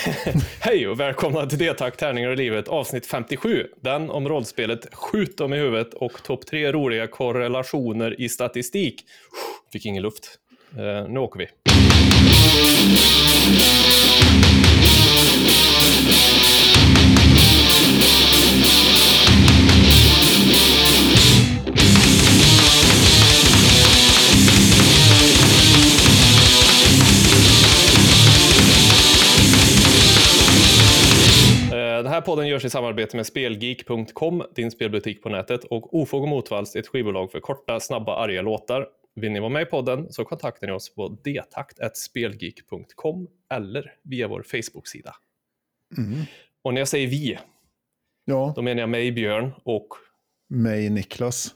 Hej och välkomna till det tack, Tärningar i livet avsnitt 57. Den om rollspelet Skjut dem i huvudet och topp tre roliga korrelationer i statistik. Fick ingen luft. Uh, nu åker vi. Den här podden görs i samarbete med Spelgeek.com, din spelbutik på nätet, och Ofog och Motvalls, ett skivbolag för korta, snabba, arga låtar. Vill ni vara med i podden så kontaktar ni oss på detakt.spelgeek.com eller via vår Facebook-sida. Mm. Och när jag säger vi, ja. då menar jag mig, Björn, och... Mig, Niklas.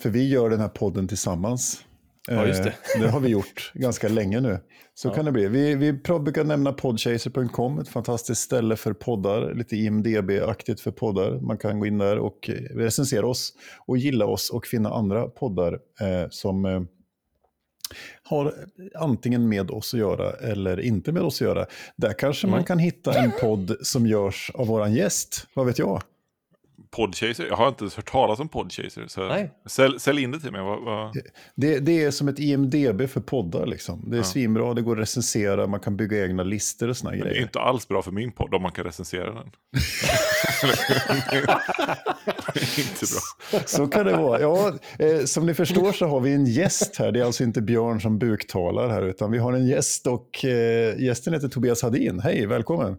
För vi gör den här podden tillsammans. Ja, just det. Eh, det har vi gjort ganska länge nu. Så ja. kan det bli. Vi, vi brukar nämna podchaser.com, ett fantastiskt ställe för poddar, lite IMDB-aktigt för poddar. Man kan gå in där och eh, recensera oss och gilla oss och finna andra poddar eh, som eh, har antingen med oss att göra eller inte med oss att göra. Där kanske mm. man kan hitta en podd som görs av våran gäst, vad vet jag? Podchaser? Jag har inte ens hört talas om Podchaser. Så Nej. Sälj, sälj in det till mig. Vad, vad... Det, det, är som ett IMDB för poddar. Liksom. Det är ja. svinbra, det går att recensera, man kan bygga egna listor och såna grejer. Det är inte alls bra för min podd om man kan recensera den. inte bra. Så kan det vara. Ja, eh, som ni förstår så har vi en gäst här. Det är alltså inte Björn som buktalar här, utan vi har en gäst och eh, gästen heter Tobias Hadin. Hej, välkommen.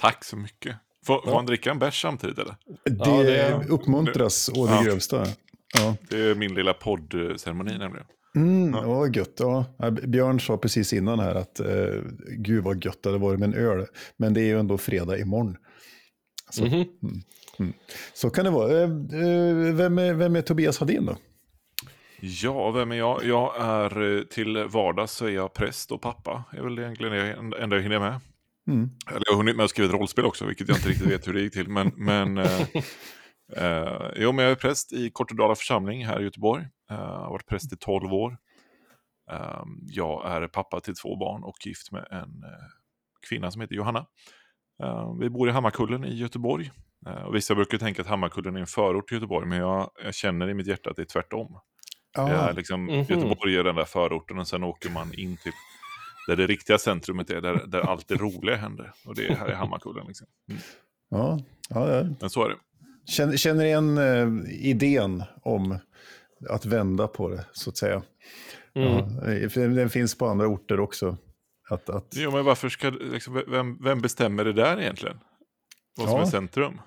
Tack så mycket. Får, får man dricka en bärs samtidigt eller? Det, ja, det uppmuntras å det ja. grövsta. Ja. Det är min lilla poddceremoni nämligen. Mm, ja. ja, gött. Ja. Björn sa precis innan här att eh, gud vad gött det hade varit med en öl. Men det är ju ändå fredag imorgon. Så, mm -hmm. mm, mm. så kan det vara. Eh, eh, vem, är, vem är Tobias Hadin då? Ja, vem är jag? Jag är eh, till vardags så är jag präst och pappa. Det är väl egentligen det enda jag hinner med. Mm. Eller jag har hunnit med att skriva ett rollspel också, vilket jag inte riktigt vet hur det gick till. Men, men, eh, eh, jo, men jag är präst i Kortedala församling här i Göteborg. Eh, jag har varit präst i 12 år. Eh, jag är pappa till två barn och gift med en eh, kvinna som heter Johanna. Eh, vi bor i Hammarkullen i Göteborg. och vissa brukar tänka att Hammarkullen är en förort till Göteborg, men jag, jag känner i mitt hjärta att det är tvärtom. Ah. Jag är liksom, mm -hmm. Göteborg är den där förorten och sen åker man in till där det riktiga centrumet är, där, där allt det roliga händer. Och det är här i Hammarkullen. Liksom. Mm. Ja, ja, ja. Men så är det. Känner, känner igen eh, idén om att vända på det, så att säga. Mm. Ja, den finns på andra orter också. Att, att... Jo, men varför ska, liksom, vem, vem bestämmer det där egentligen? Vad som ja. är centrum?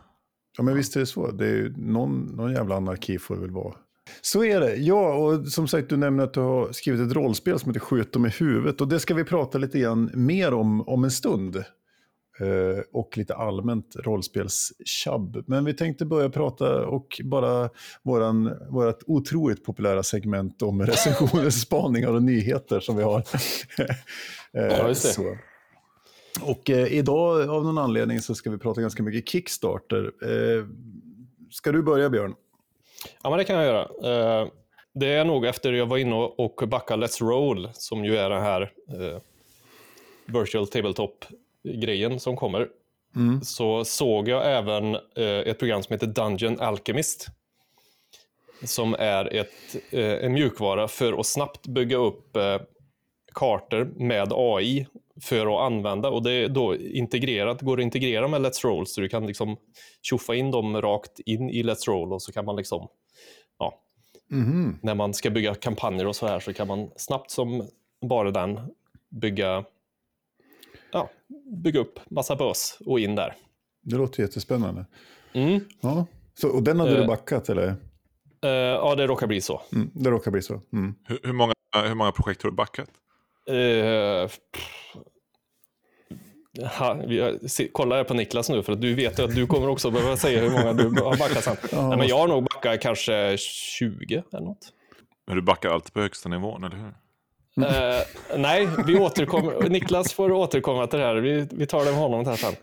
Ja, men visst är det så. Det är, någon, någon jävla anarki får det väl vara. Så är det. Ja, och som sagt, du nämner att du har skrivit ett rollspel som heter Skjut dem i huvudet. Och det ska vi prata lite grann mer om om en stund. Eh, och lite allmänt rollspelstjabb. Men vi tänkte börja prata och bara våran, vårat otroligt populära segment om recensioner, spaningar och nyheter som vi har. eh, ja, just det. Och eh, idag av någon anledning så ska vi prata ganska mycket Kickstarter. Eh, ska du börja Björn? Ja, men det kan jag göra. Eh, det är nog efter jag var inne och backade Let's Roll, som ju är den här eh, virtual tabletop-grejen som kommer. Mm. Så såg jag även eh, ett program som heter Dungeon Alchemist. Som är ett, en mjukvara för att snabbt bygga upp kartor med AI för att använda och det är då integrerat, går att integrera med Let's Roll så du kan liksom tjoffa in dem rakt in i Let's Roll och så kan man liksom, ja, mm. när man ska bygga kampanjer och så här så kan man snabbt som bara den bygga, ja, bygga upp massa bös och in där. Det låter jättespännande. Mm. Ja. Så, och den hade uh, du backat eller? Uh, ja, det råkar bli så. Mm, det råkar bli så. Mm. Hur, hur, många, hur många projekt har du backat? Uh, ha, kolla på Niklas nu, för att du vet att du kommer också behöva säga hur många du har backat sen. Ja. Nej, men jag har nog backat kanske 20 eller något. Men du backar alltid på högsta nivån, eller hur? Uh, nej, vi återkommer. Niklas får återkomma till det här. Vi, vi tar det med honom här sen.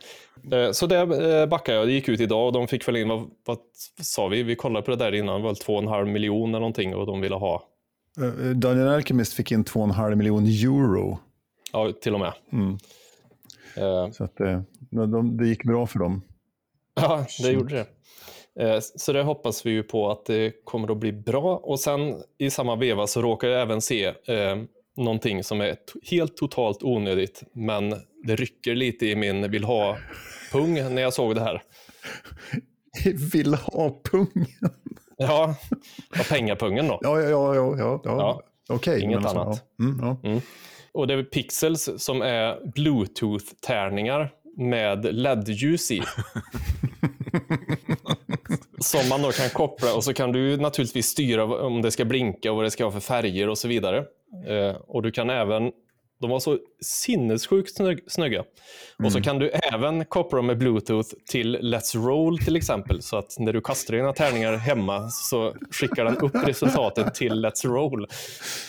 Uh, så det uh, backade jag. Det gick ut idag och de fick väl in, vad, vad sa vi? Vi kollade på det där innan, väl 2,5 miljoner eller någonting och de ville ha. Daniel Alchemist fick in 2,5 miljoner euro. Ja, till och med. Mm. Uh, så att, uh, de, det gick bra för dem. Ja, det gjorde det. Uh, så det hoppas vi ju på att det kommer att bli bra. Och sen i samma veva så råkar jag även se någonting som är helt totalt onödigt, men det rycker lite i min vill ha-pung när jag såg det här. Vill ha-pungen? Ja, ja pengapungen då. Ja, ja, ja. ja, ja. ja. Okej. Okay, Inget annat. Alltså, ja. Mm, ja. Mm. Och det är Pixels som är bluetooth-tärningar med LED-ljus i. som man då kan koppla och så kan du naturligtvis styra om det ska blinka och vad det ska vara för färger och så vidare. Eh, och du kan även de var så sinnessjukt snygga. Mm. Och så mm. kan du även koppla dem med bluetooth till Let's Roll till exempel. Så att när du kastar dina tärningar hemma så skickar den upp resultatet till Let's Roll.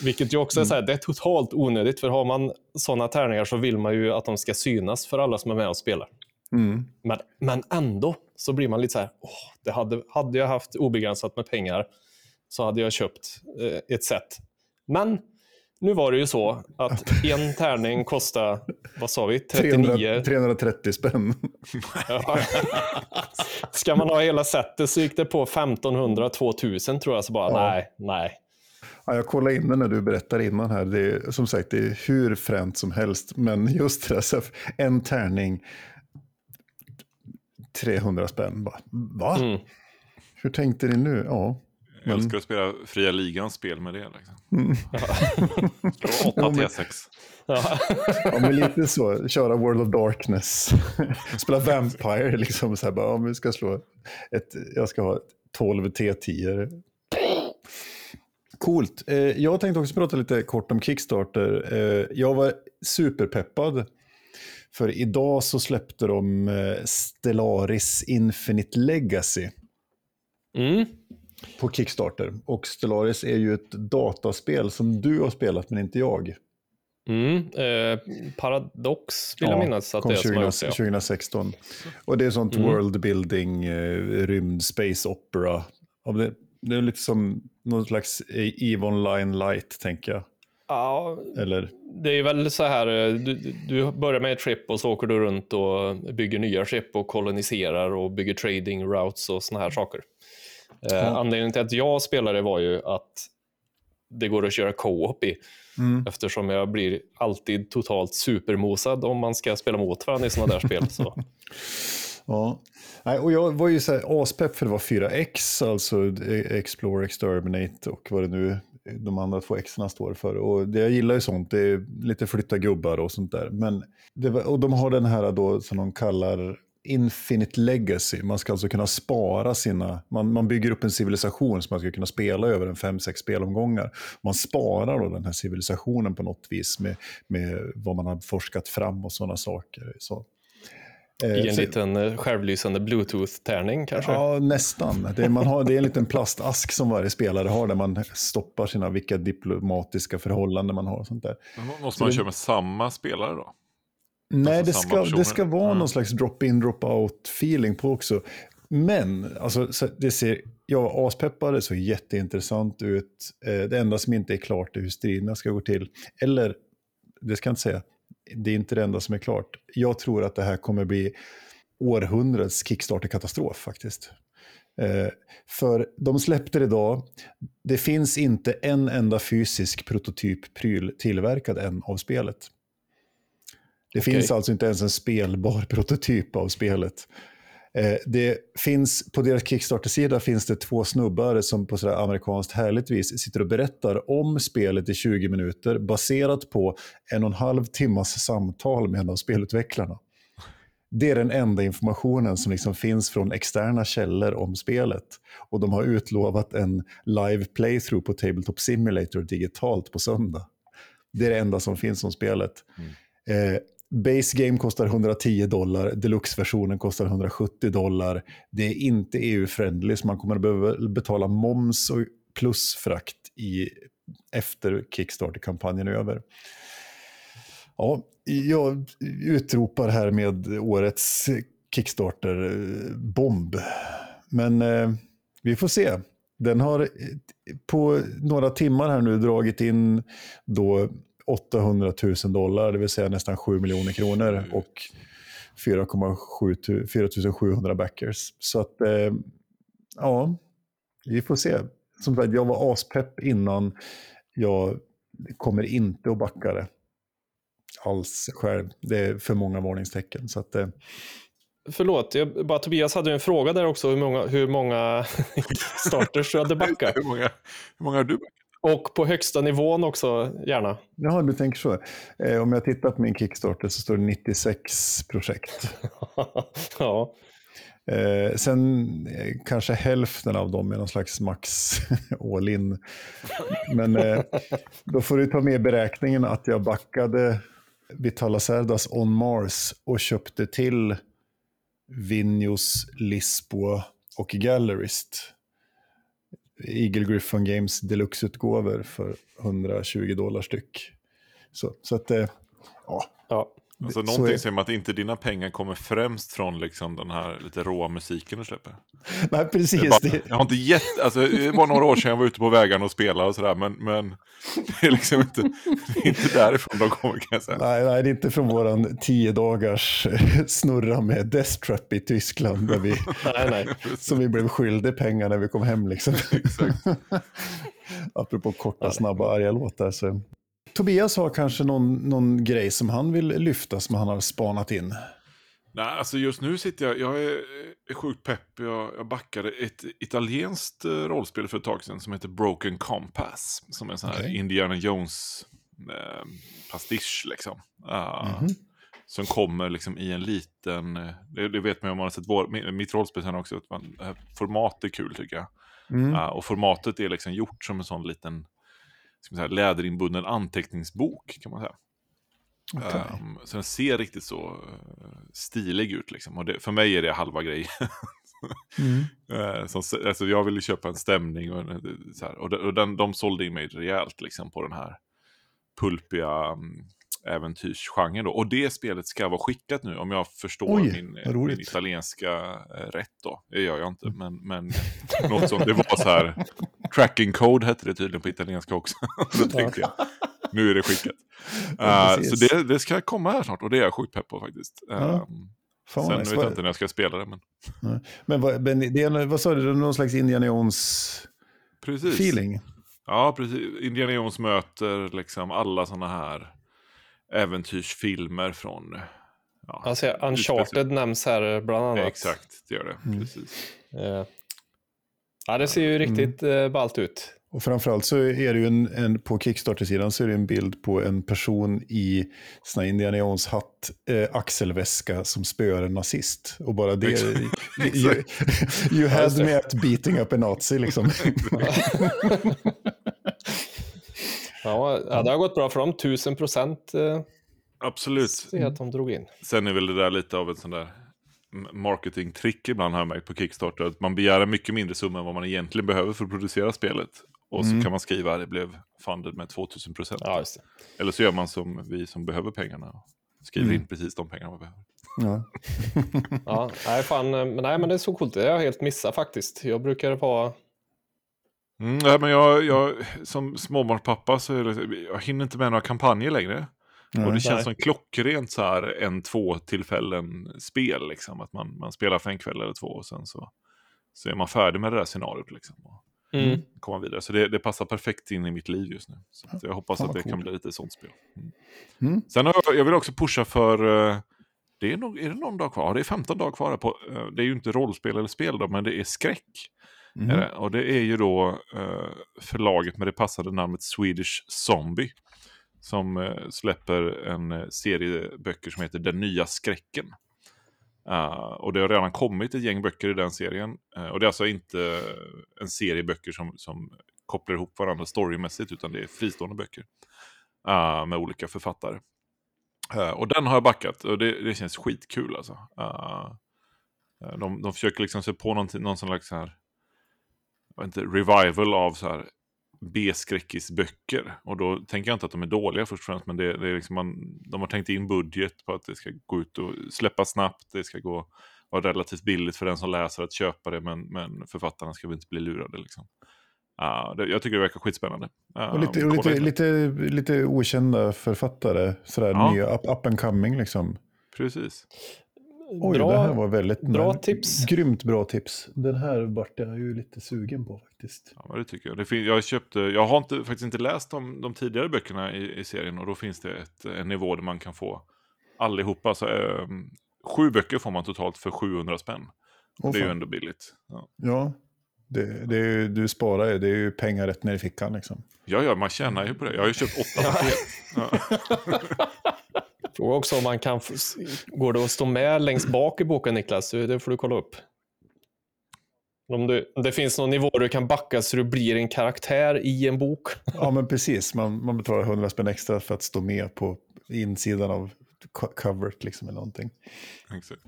Vilket ju också är, så här, det är totalt onödigt. För har man sådana tärningar så vill man ju att de ska synas för alla som är med och spelar. Mm. Men, men ändå så blir man lite så här, åh, det hade, hade jag haft obegränsat med pengar så hade jag köpt eh, ett set. Men nu var det ju så att en tärning kostar, vad sa vi, 39? 300, 330 spänn. Ja. Ska man ha hela setet så gick det på 1500-2000 tror jag. Så bara, ja. nej, nej. Ja, jag kollade in det när du berättade innan här. Det är, som sagt, det är hur fränt som helst. Men just det, så en tärning, 300 spänn. Bara, Va? Mm. Hur tänkte ni nu? Ja. Jag älskar mm. att spela fria ligans spel med det. Liksom. Mm. Ja. 8 T6. Ja. ja, men lite så. Köra World of Darkness. Spela Vampire, liksom. Så här, bara, ja, ska slå ett, jag ska ha 12 T10. Coolt. Eh, jag tänkte också prata lite kort om Kickstarter. Eh, jag var superpeppad. För idag så släppte de eh, Stellaris Infinite Legacy. Mm på Kickstarter. Och Stellaris är ju ett dataspel som du har spelat men inte jag. Mm, eh, Paradox vill ja, jag minnas att det är 20, som har gjort det. 2016. Och det är sånt mm. world building, eh, rymd, space opera. Det, det är lite som någon slags EVE Online light, tänker jag. Ja, Eller? det är väl så här, eh, du, du börjar med ett skepp och så åker du runt och bygger nya skepp och koloniserar och bygger trading routes och såna här saker. Eh, anledningen till att jag spelade var ju att det går att köra co-op i. Mm. Eftersom jag blir alltid totalt supermosad om man ska spela mot varandra i sådana där spel. Så. Ja, Nej, och jag var ju så här aspepp för det var 4X, alltså Explore, Exterminate och vad det nu de andra två X står för. Och det, jag gillar ju sånt, det är lite flytta gubbar och sånt där. Men var, och de har den här då som de kallar Infinite Legacy. Man ska alltså kunna spara sina... Man, man bygger upp en civilisation som man ska kunna spela över en fem, sex spelomgångar. Man sparar då den här civilisationen på något vis med, med vad man har forskat fram och sådana saker. Så. I en så, liten eh, självlysande bluetooth-tärning kanske? Ja, nästan. Det är, man har, det är en liten plastask som varje spelare har där man stoppar sina, vilka diplomatiska förhållanden man har. Och sånt där. Men måste man så köra med samma spelare då? Nej, det ska, det ska vara mm. någon slags drop-in, drop-out feeling på också. Men, alltså, det ser, ja, aspeppar, det såg jätteintressant ut. Eh, det enda som inte är klart är hur striderna ska gå till. Eller, det ska jag inte säga, det är inte det enda som är klart. Jag tror att det här kommer bli århundradets Kickstarter-katastrof faktiskt. Eh, för de släppte det idag. Det finns inte en enda fysisk prototyp-pryl tillverkad än av spelet. Det okay. finns alltså inte ens en spelbar prototyp av spelet. Eh, det finns, på deras Kickstarter-sida finns det två snubbar som på sådär amerikanskt härligt vis sitter och berättar om spelet i 20 minuter baserat på en och en halv timmas samtal med en av spelutvecklarna. Det är den enda informationen som liksom finns från externa källor om spelet. Och de har utlovat en live playthrough på Tabletop Simulator digitalt på söndag. Det är det enda som finns om spelet. Mm. Eh, Base Game kostar 110 dollar, Deluxe-versionen kostar 170 dollar. Det är inte EU-friendly, så man kommer att behöva betala moms och plus frakt i, efter Kickstarter-kampanjen är över. Ja, jag utropar här med årets Kickstarter-bomb. Men eh, vi får se. Den har på några timmar här nu dragit in då 800 000 dollar, det vill säga nästan 7 miljoner kronor. Och 4 700 backers. Så att, eh, ja, vi får se. Som sagt, jag var aspepp innan. Jag kommer inte att backa det alls själv. Det är för många varningstecken. Så att, eh, Förlåt, jag, bara Tobias hade en fråga där också, hur många, hur många starters du hade backat. hur, många, hur många har du backat? Och på högsta nivån också, gärna. Jaha, du tänker så. Eh, om jag tittar på min Kickstarter så står det 96 projekt. ja. Eh, sen eh, kanske hälften av dem är någon slags max all in. Men eh, då får du ta med beräkningen att jag backade Vitala Cerdas On Mars och köpte till Vinjos, Lisboa och Gallerist. Eagle Griffon Games deluxe-utgåvor för 120 dollar styck. Så, så att, eh, ja. ja. Alltså någonting är... som att inte dina pengar kommer främst från liksom den här lite råa musiken du släpper. Nej, precis. Det bara, jag har inte gett, alltså, det var några år sedan jag var ute på vägarna och spelade och sådär, men, men det är liksom inte, det är inte därifrån de kommer kan jag säga. Nej, nej det är inte från våran tio dagars snurra med Death Trap i Tyskland, där vi, nej, nej. som vi blev skyldiga pengar när vi kom hem. Liksom. Exakt. Apropå korta, snabba, arga låtar. Så. Tobias har kanske någon, någon grej som han vill lyfta som han har spanat in. Nej, alltså just nu sitter jag, jag är, är sjukt pepp. Jag, jag backade ett italienskt eh, rollspel för ett tag sedan som heter Broken Compass. Som är en sån här okay. Indiana Jones eh, pastisch liksom. Uh, mm -hmm. Som kommer liksom i en liten, eh, det, det, vet man om man har sett vår, mitt rollspel sen också, att man, format är kul tycker jag. Mm. Uh, och formatet är liksom gjort som en sån liten ska man säga, läderinbunden anteckningsbok kan man säga. Okay. Um, ehm, så den ser riktigt så uh, stilig ut liksom. Och det, för mig är det halva grejen. mm. uh, alltså, jag ville köpa en stämning och, så här, och, de, och den, de sålde in mig rejält liksom, på den här pulpiga um, äventyrsgenren. Då. Och det spelet ska vara skickat nu om jag förstår Oj, min, min, italienska eh, rätt. Då. Det gör jag inte, men, men något sånt. Det var så här, tracking code hette det tydligen på italienska också. så tänkte jag, nu är det skickat. Uh, så det, det, ska komma här snart och det är jag sjukt pepp på faktiskt. Ja. Um, Sen nice. vet jag inte när jag ska spela det. Men, men, vad, men det är, vad sa du, någon slags Indiana Jones-feeling? Ja, precis. Indiana Jones möter liksom alla sådana här äventyrsfilmer från... Ja, alltså, Uncharted nämns här bland annat. Exakt, det gör det. Mm. Precis. Uh, ja, det ser ju riktigt mm. Uh, ballt ut. Och framförallt så är det ju en, en på Kickstarter-sidan så är det en bild på en person i sån här Indiana Jones-hatt, eh, axelväska som spöar en nazist. Och bara det, you, you had me at beating up a nazi liksom. Ja, det har gått bra för dem. 1000 procent. Eh, Absolut. Se att de drog in. Sen är väl det där lite av ett sånt där marketingtrick ibland har jag märkt på Kickstarter. Att man begär en mycket mindre summa än vad man egentligen behöver för att producera spelet. Och så mm. kan man skriva att det blev funded med 2000 procent. Ja, Eller så gör man som vi som behöver pengarna. Skriver mm. in precis de pengarna man behöver. Ja. ja, nej, fan, men, nej, men det är så coolt. Det har jag helt missat faktiskt. Jag brukar vara Mm, nej, men jag, jag, som småbarnspappa så är det, jag hinner inte med några kampanjer längre. Mm, och det känns nej. som klockrent så här en, två tillfällen spel. Liksom. Att man, man spelar för en kväll eller två och sen så, så är man färdig med det där scenariot. Liksom, och mm. komma vidare. Så det, det, passar perfekt in i mitt liv just nu. Så jag hoppas att det cool. kan bli lite sånt spel. Mm. Mm. Sen har jag, jag vill också pusha för, eh, det är, nog, är det någon dag kvar? Ja, det är 15 dagar kvar. På, eh, det är ju inte rollspel eller spel då, men det är skräck. Mm. Det, och det är ju då eh, förlaget med det passade namnet Swedish Zombie. Som eh, släpper en eh, serie böcker som heter Den nya skräcken. Uh, och det har redan kommit ett gäng böcker i den serien. Uh, och det är alltså inte en serie böcker som, som kopplar ihop varandra storymässigt, utan det är fristående böcker. Uh, med olika författare. och den har jag backat och det, det känns skitkul alltså. de, de försöker liksom se på någon, någon slags här inte, revival av så här B-skräckisböcker. Och då tänker jag inte att de är dåliga först och främst, men det, det är liksom man, de har tänkt in budget på att det ska gå ut och släppa snabbt, det ska gå vara relativt billigt för den som läser att köpa det, men, men författarna ska väl inte bli lurade. Liksom. Uh, det, jag tycker det verkar skitspännande. Uh, och lite, och lite, lite, lite okända författare, sådär ja. nya, up, up and coming liksom. Precis. Oj, bra, det här var väldigt bra tips. Grymt bra tips. Den här vart jag ju lite sugen på faktiskt. Ja, det tycker jag. Det fin- jag, köpte, jag har inte, faktiskt inte läst de, de tidigare böckerna i, i, serien och då finns det ett, en nivå där man kan få allihopa. Så, eh, sju böcker får man totalt för 700 spänn. Oh, det är ju ändå billigt. Ja, ja det, det är, du sparar ju, det är ju pengar rätt ner i fickan liksom. Ja, ja, man tjänar ju på det. Jag har ju köpt åtta paket. Fråga också om man kan, går det att stå med längst bak i boken Niklas? Det får du kolla upp. Om, du, om det finns någon nivå du kan backa så du blir en karaktär i en bok. Ja men precis, man, man betalar 100 spänn extra för att stå med på insidan av coveret liksom eller någonting. Exakt.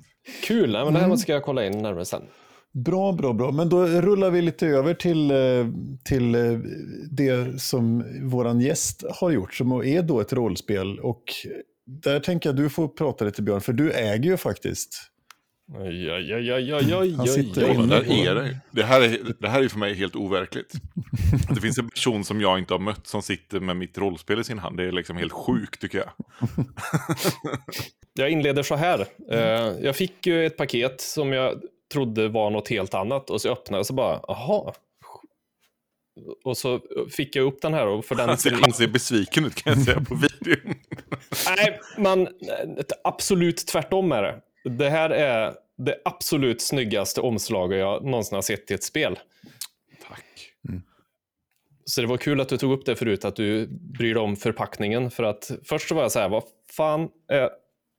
Kul, Nej, men det här mm. ska jag kolla in närmare sen. Bra, bra, bra. Men då rullar vi lite över till, eh, till eh, det som vår gäst har gjort, som är då ett rollspel. Och där tänker jag att du får prata lite Björn, för du äger ju faktiskt. Ja, ja, ja, ja, ja, Han sitter ja, där är det. Det här är, det här är för mig helt overkligt. Det finns en person som jag inte har mött som sitter med mitt rollspel i sin hand. Det är liksom helt sjukt tycker jag. Jag inleder så här. Eh, jag fick ju ett paket som jag trodde var något helt annat och så öppnade jag och så bara, aha, och så fick jag upp den här. Och för den han, ser, han ser besviken ut kan jag säga på videon. Nej, man, absolut tvärtom är det. Det här är det absolut snyggaste omslaget jag någonsin har sett i ett spel. Tack. Mm. Så det var kul att du tog upp det förut, att du bryr dig om förpackningen. För att först så var jag så här, vad fan, eh,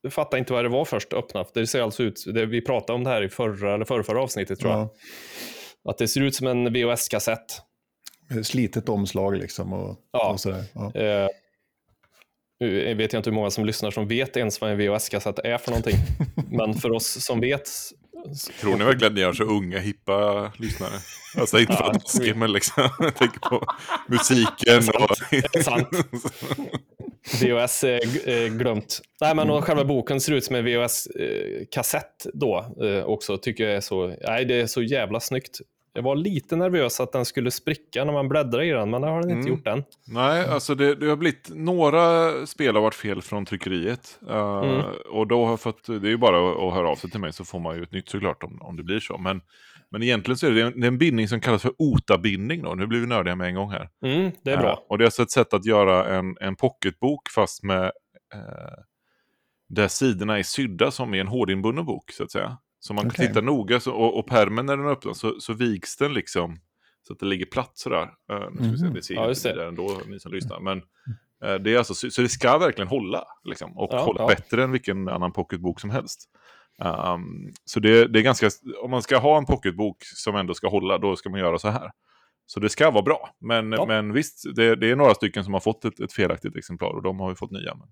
jag fattar inte vad det var först, öppna. Det ser alltså ut, det, vi pratade om det här i förra eller förra, förra avsnittet tror jag. Att det ser ut som en VHS-kassett. Slitet omslag liksom och, ja. och sådär. Ja. Eh, nu vet jag inte hur många som lyssnar som vet ens vad en VHS-kassett är för någonting. Men för oss som vet. Tror ni verkligen att ni har så unga, hippa lyssnare? Alltså inte för att ja, men liksom. Jag tänker på musiken. Är sant. VHS är glömt. Nej, men och själva boken ser ut som en VHS-kassett då eh, också. Tycker jag är så, nej, det är så jävla snyggt. Jag var lite nervös att den skulle spricka när man bläddrar i den, men det har den inte mm. gjort än. Nej, alltså det, det, har blivit några spel har varit fel från tryckeriet. Uh, mm. Och då har jag fått, det är ju bara att höra av sig till mig så får man ju ett nytt såklart om, om det blir så. Men, men egentligen så är det en, det är en bindning som kallas för OTA-bindning då. Nu blir vi nördiga med en gång här. Mm, det är bra. Uh, och det är alltså ett sätt att göra en, en pocketbok fast med uh, där sidorna är sydda som i en hårdinbunden bok så att säga. Så man okay. tittar noga så, och, och pärmen när den öppnas så, så viks den liksom så att det ligger platt sådär. Uh, nu ska vi se, mm. det ser ja, inte där ändå, ni som lyssnar. Men uh, det är alltså, så, så, det ska verkligen hålla. Liksom, och ja, hålla ja. bättre än vilken annan pocketbok som helst. Um, så det, det, är ganska, om man ska ha en pocketbok som ändå ska hålla, då ska man göra så här. Så det ska vara bra. Men, ja. men visst, det, det, är några stycken som har fått ett, ett felaktigt exemplar och de har ju fått nya. Men...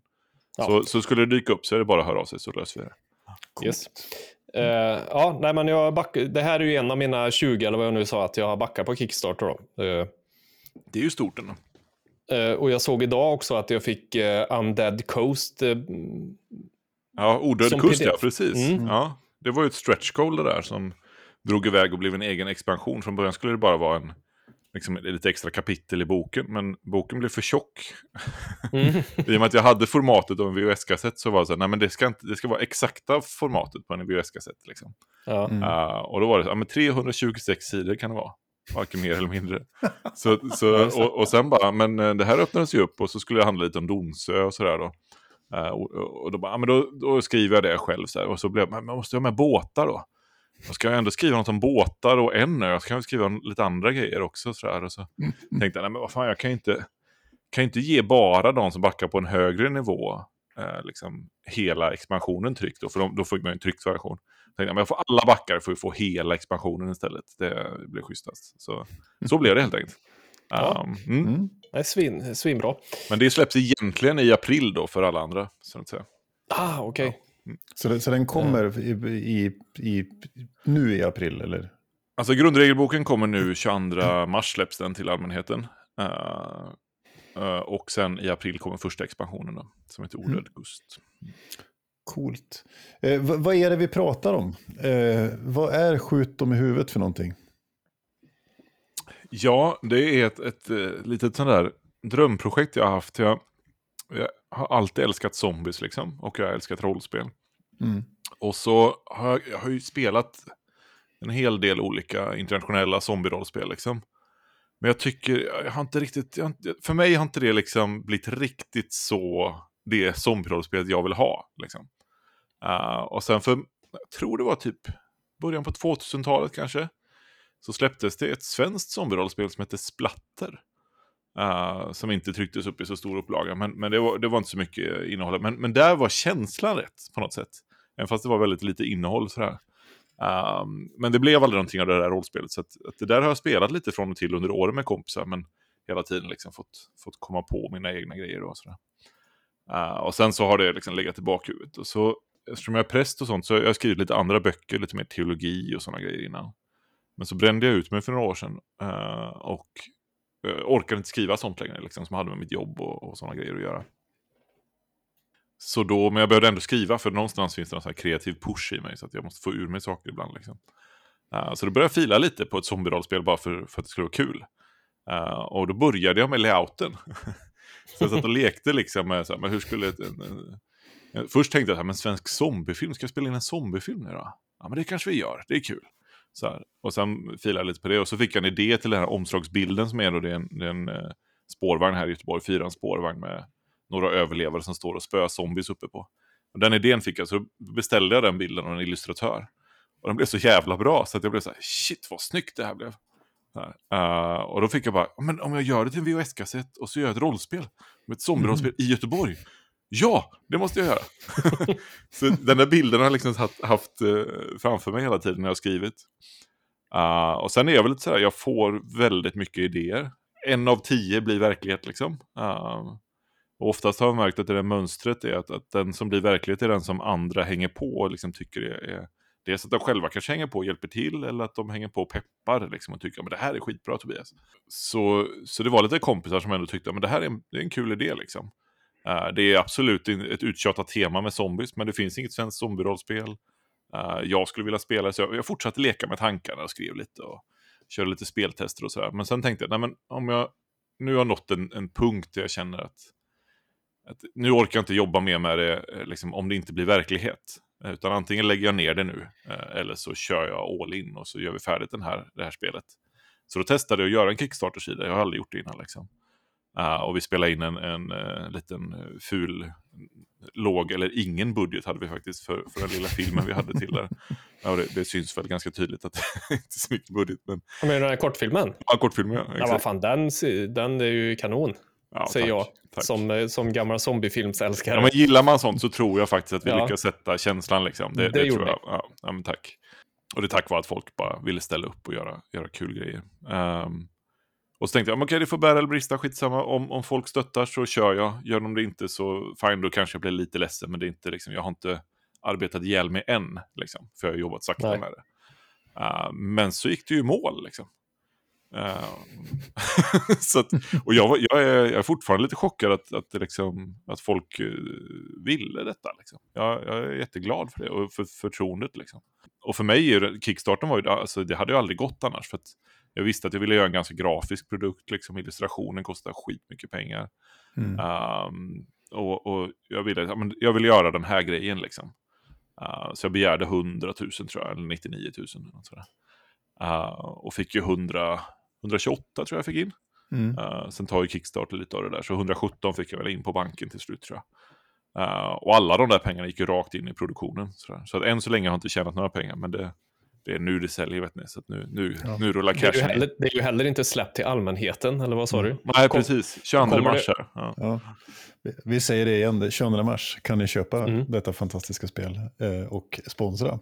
Så, så skulle det dyka upp så är det bara att höra av sig så löser vi det. Yes. Uh, ja, nej, men jag back, det här är ju en av mina 20, eller vad jag nu sa, att jag har backat på Kickstarter. Då. Uh, det är ju stort ändå. Uh, och jag såg idag också att jag fick Undead Coast. ja, Odöd kust, ja, precis. Mm. Ja, det var ju ett stretch goal det där som drog iväg och blev en egen expansion. Från början skulle det bara vara en liksom, lite extra kapitel i boken, men boken blev för tjock. Mm. I och med att jag hade formatet av en VHS-kassett så var det så här, nej men det ska, inte, det ska vara exakta formatet på en VHS-kassett. Liksom. Ja. Mm. Uh, och då var det så, ja, men 326 sidor kan det vara. Varken mer eller mindre. så, så, och, och sen bara, men eh, det här öppnades ju upp och så skulle det handla lite om Donsö och sådär då. Uh, och, och, då, bara, ja, men då, då skriver jag det själv så här, och så blev men man måste ha med båtar då. Jag ska ändå skriva något om båtar och en ö, jag ska skriva om lite andra grejer också. Så där. Och så mm. tänkte jag, nej men vad fan, jag kan inte, kan inte ge bara de som backar på en högre nivå eh, liksom, hela expansionen tryckt, då, för de, då får man ju en tryckt version. Jag tänkte, men jag får alla backar för att få hela expansionen istället. Det blir schysstast. Så, så blev det helt enkelt. Ja. Um, mm. Mm. Det är svin, svinbra. Men det släpps egentligen i april då för alla andra. Så att säga. Ah, okej. Okay. Så, så den kommer i, i, i, nu i april, eller? Alltså grundregelboken kommer nu 22 mars släpps den till allmänheten. Uh, uh, och sen i april kommer första expansionen då, som heter Odöd mm. Gust. Coolt. Eh, vad är det vi pratar om? Eh, vad är Skjut dem i huvudet för någonting? Ja, det är ett, ett, ett litet sånt där drömprojekt jag har haft. Jag, jag har alltid älskat zombies liksom, och jag har älskat rollspel. Mm. Och så har jag, jag har ju spelat en hel del olika internationella zombie-rollspel liksom. Men jag tycker, jag har inte riktigt, har för mig har inte det liksom blivit riktigt så det zombie-rollspel jag vill ha. Liksom. Uh, och sen för, jag tror det var typ början på 2000-talet kanske, så släpptes det ett svenskt zombie-rollspel som hette Splatter. Uh, som inte trycktes upp i så stor upplaga, men, men det, var, det var inte så mycket innehåll. Men, men där var känslan rätt på något sätt. Även fast det var väldigt lite innehåll sådär. Um, men det blev aldrig någonting av det där rollspelet. Så att, att det där har jag spelat lite från och till under åren med kompisar. Men hela tiden liksom fått, fått komma på mina egna grejer. Och, sådär. Uh, och sen så har det liksom legat i bakhuvudet. Och så, eftersom jag är präst och sånt så har jag skrivit lite andra böcker, lite mer teologi och sådana grejer innan. Men så brände jag ut mig för några år sedan. Uh, och uh, orkade inte skriva sånt längre, liksom, som hade med mitt jobb och, och sådana grejer att göra. Så då, men jag behövde ändå skriva för någonstans finns det någon sån kreativ push i mig så att jag måste få ur mig saker ibland. Liksom. Uh, så då började jag fila lite på ett zombie-rollspel bara för, för att det skulle vara kul. Uh, och då började jag med layouten. så jag satt och lekte liksom med, så här, men hur skulle ett, en, en, en, Först tänkte jag, så här, men svensk zombiefilm, ska jag spela in en zombiefilm nu då? Ja men det kanske vi gör, det är kul. Så här. Och sen filade jag lite på det och så fick jag en idé till den här omslagsbilden som är då det är en, det är en eh, spårvagn här i Göteborg, fyra spårvagn med några överlevare som står och spöar zombies uppe på. Och den idén fick jag, så beställde jag den bilden av en illustratör. Och den blev så jävla bra så att jag blev så här, shit vad snyggt det här blev. Uh, och då fick jag bara, men om jag gör det till en VHS-kassett och så gör jag ett rollspel, ett zombie-rollspel mm. i Göteborg. Ja, det måste jag göra. så den där bilden har jag liksom haft, haft uh, framför mig hela tiden när jag har skrivit. Uh, och sen är jag väl lite sådär, jag får väldigt mycket idéer. En av tio blir verklighet liksom. Uh, och oftast har jag märkt att det där mönstret är att, att den som blir verklighet är den som andra hänger på och liksom tycker är, är Dels att de själva kanske hänger på och hjälper till eller att de hänger på och peppar liksom, och tycker att det här är skitbra Tobias. Så, så det var lite kompisar som ändå tyckte att det här är en, det är en kul idé. Liksom. Uh, det är absolut ett uttjatat tema med zombies, men det finns inget svenskt zombierollspel. Uh, jag skulle vilja spela, så jag, jag fortsatte leka med tankarna och skrev lite och körde lite speltester och sådär. Men sen tänkte jag, nej men om jag nu har nått en, en punkt där jag känner att att nu orkar jag inte jobba mer med det eh, liksom, om det inte blir verklighet. Utan antingen lägger jag ner det nu eh, eller så kör jag all in och så gör vi färdigt den här, det här spelet. Så då testade jag att göra en Kickstarter-sida, jag har aldrig gjort det innan. Liksom. Uh, och vi spelade in en, en uh, liten ful, låg eller ingen budget hade vi faktiskt för, för den lilla filmen vi hade till där. Ja, det, det syns väl ganska tydligt att det inte är så mycket budget. Men... Men den här kortfilmen? Ja, kortfilmen ja. Exakt. Ja, vad fan, den, den är ju kanon. Ja, säger tack, jag, tack. Som, eh, som gammal zombiefilmsälskare. Ja, men gillar man sånt så tror jag faktiskt att vi ja. lyckas sätta känslan. Liksom. Det, det, det tror jag. Ja, ja, men tack. Och det är tack vare att folk bara ville ställa upp och göra, göra kul grejer. Um, och så tänkte jag, okej okay, det får bära eller brista, skitsamma. Om, om folk stöttar så kör jag. Gör de det inte så fine, då kanske jag blir lite ledsen. Men det är inte, liksom, jag har inte arbetat ihjäl mig än, liksom, för jag har jobbat sakta Nej. med det. Uh, men så gick det ju mål. Liksom. Uh, så att, och jag, jag, är, jag är fortfarande lite chockad att, att, liksom, att folk uh, ville detta. Liksom. Jag, jag, är jätteglad för det och för förtroendet. Liksom. Och för mig, Kickstarten var ju, alltså, det hade ju aldrig gått annars. För att jag visste att jag ville göra en ganska grafisk produkt. Liksom. Illustrationen kostar skitmycket pengar. Mm. Um, och, och, jag, ville, jag ville göra den här grejen. Liksom. Uh, så jag begärde 100 000 tror jag, eller 99 000. Sådär. Uh, och fick ju 100, 128 tror jag fick in. Mm. Uh, sen tar ju Kickstarter lite av det där, så 117 fick jag väl in på banken till slut tror jag. Uh, och alla de där pengarna gick ju rakt in i produktionen. Sådär. Så att än så länge har jag inte tjänat några pengar, men det, det är nu det säljer, vet ni. Så nu, nu, ja. nu rullar cashen det är, heller, det är ju heller inte släppt till allmänheten, eller vad sa du? Nej, Kom, precis. 22 mars här. Ja. Ja. Vi säger det igen, 22 mars kan ni köpa mm. detta fantastiska spel eh, och sponsra.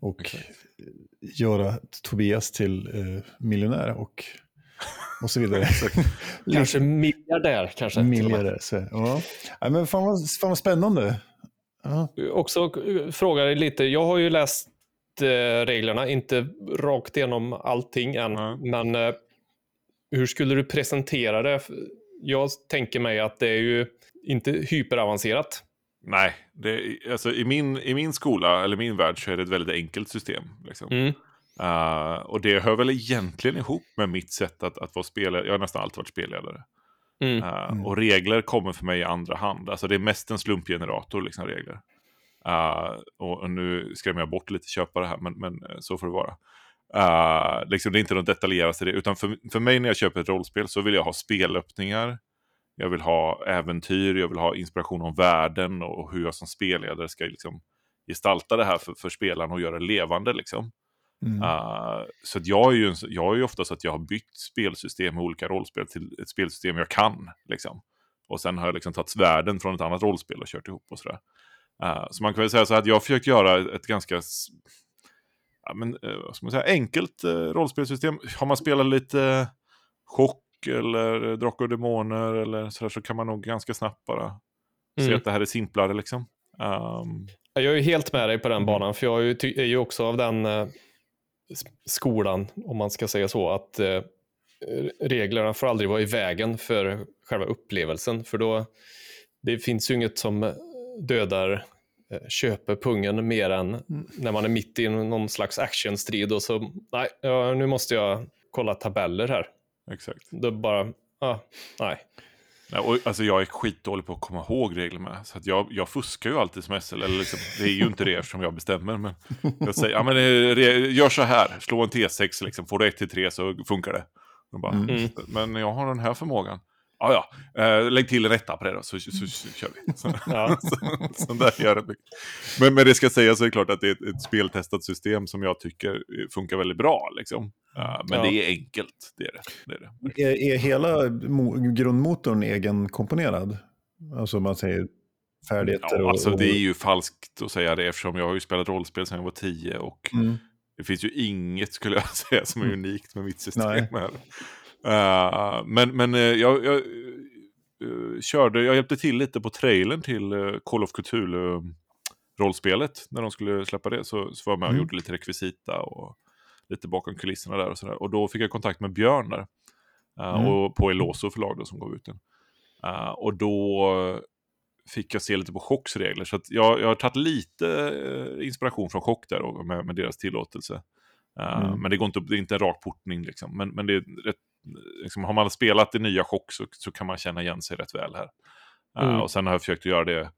Och okay. Göra Tobias till eh, miljonär och, och så vidare. kanske miljardär. Kanske, miljardär, så, ja. ja. men fan vad, fan vad spännande. Ja. Också eh, fråga dig lite, jag har ju läst eh, reglerna, inte rakt igenom allting än, mm. men eh, hur skulle du presentera det? Jag tänker mig att det är ju inte hyperavancerat. Nej, det, alltså i, min, i min skola, eller min värld, så är det ett väldigt enkelt system. Liksom. Mm. Uh, och det hör väl egentligen ihop med mitt sätt att, att vara spelare. Jag har nästan alltid varit spelledare. Mm. Uh. Och regler kommer för mig i andra hand. Alltså det är mest en slumpgenerator, liksom regler. Uh, och, och, nu skrämmer jag bort lite köpare här, men, men så får det vara. Uh, liksom det är inte något detaljerat i det, utan för, för mig när jag köper ett rollspel så vill jag ha spelöppningar, jag vill ha äventyr, jag vill ha inspiration om världen och hur jag som spelledare ska liksom gestalta det här för, för spelarna och göra det levande. Liksom. Mm. Uh, så jag är, ju, jag är ju ofta så att jag har bytt spelsystem med olika rollspel till ett spelsystem jag kan. Liksom. Och sen har jag liksom tagit världen från ett annat rollspel och kört ihop och sådär. Uh, så man kan väl säga så att jag har försökt göra ett ganska ja, men, uh, man säga, enkelt rollspelsystem. Har man spelat lite chock eller Drakar och Demoner eller så, så kan man nog ganska snabbt bara mm. se att det här är simplare liksom. Um... Jag är ju helt med dig på den mm. banan, för jag är ju, är ju också av den uh, skolan, om man ska säga så, att uh, reglerna får aldrig vara i vägen för själva upplevelsen, för då det finns ju inget som dödar uh, köpepungen mer än mm. när man är mitt i någon slags actionstrid och så, nej, ja, nu måste jag kolla tabeller här. Exakt. Då bara, ah, nej. Nej, och, alltså jag är skitdålig på att komma ihåg regler med. Så att jag, jag fuskar ju alltid som SL. Eller liksom, det är ju inte det eftersom jag bestämmer. Men jag säger, ja men eh, gör så här. Slå en T6 liksom. Får du 1 till 3 så funkar det. Bara, mm. Men jag har den här förmågan ja, ja, eh, lägg till en etta på det då, så, så, så, så kör vi. Så, ja. så, så där gör det Men, men det ska sägas så är det klart att det är ett, ett speltestat system som jag tycker funkar väldigt bra. Liksom. Uh, men ja. det är enkelt, det är det. det, är, det. Är, är hela grundmotorn egenkomponerad? Alltså man säger färdigheter ja, och, alltså det är ju falskt att säga det eftersom jag har ju spelat rollspel sedan jag var tio och mm. det finns ju inget skulle jag säga som är mm. unikt med mitt system. Nej. Uh, men men uh, jag, jag uh, körde, jag hjälpte till lite på trailern till Call of Cthulhu-rollspelet. När de skulle släppa det så, så var jag med och mm. gjorde lite rekvisita och lite bakom kulisserna där och sådär. Och då fick jag kontakt med Björn där. Mm. Och på Eloso förlag då, som gav ut den. och då fick jag se lite på Chocks regler. Så jag, jag har tagit lite inspiration från Chock där och med, med deras tillåtelse. Mm. Men det, går inte, det är inte en rak portning liksom. Men, men det är rätt liksom, har man spelat i nya chock så, så kan man känna igen sig rätt väl här. Eh, mm. Uh, och sen har jag försökt göra det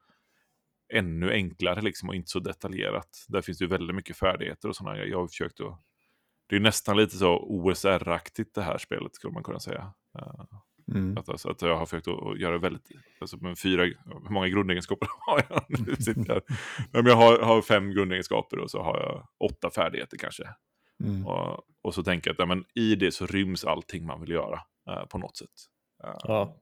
ännu enklare liksom, och inte så detaljerat. Där finns det ju väldigt mycket färdigheter och sådana. Jag har försökt att... Det är nästan lite så OSR-aktigt det här spelet skulle man kunna säga. Uh, mm. att, alltså, att jag har försökt att göra väldigt, alltså med fyra, hur många grundegenskaper har jag? nu sitter jag. jag har, har fem grundegenskaper och så har jag åtta färdigheter kanske. Mm. Och, och, så tänker jag att ja, men i det så ryms allting man vill göra eh, på något sätt. Eh. Ja.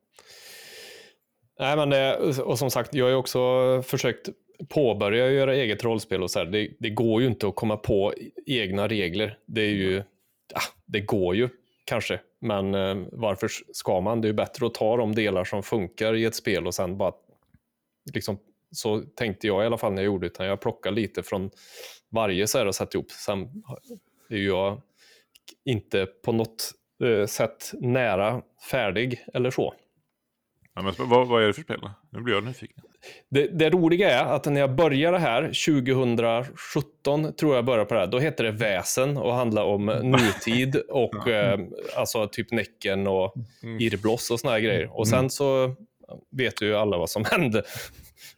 Nej, men det, och som sagt, jag har ju också försökt påbörja göra eget rollspel och så här. Det, det, går ju inte att komma på egna regler. Det är ju, ja, det går ju kanske, men eh, varför ska man? Det är ju bättre att ta de delar som funkar i ett spel och sen bara liksom så tänkte jag i alla fall när jag gjorde det, utan jag plockade lite från varje så här och satt ihop. Sen är jag inte på något eh, sätt nära färdig eller så. Ja, men vad, vad är det för spel? Nu blir jag nyfiken. Det, det, roliga är att när jag började här, 2017 tror jag började på det här, då hette det Väsen och handlade om nutid och eh, alltså typ Näcken och mm. Irbloss och såna här grejer. Och sen mm. så vet ju alla vad som hände.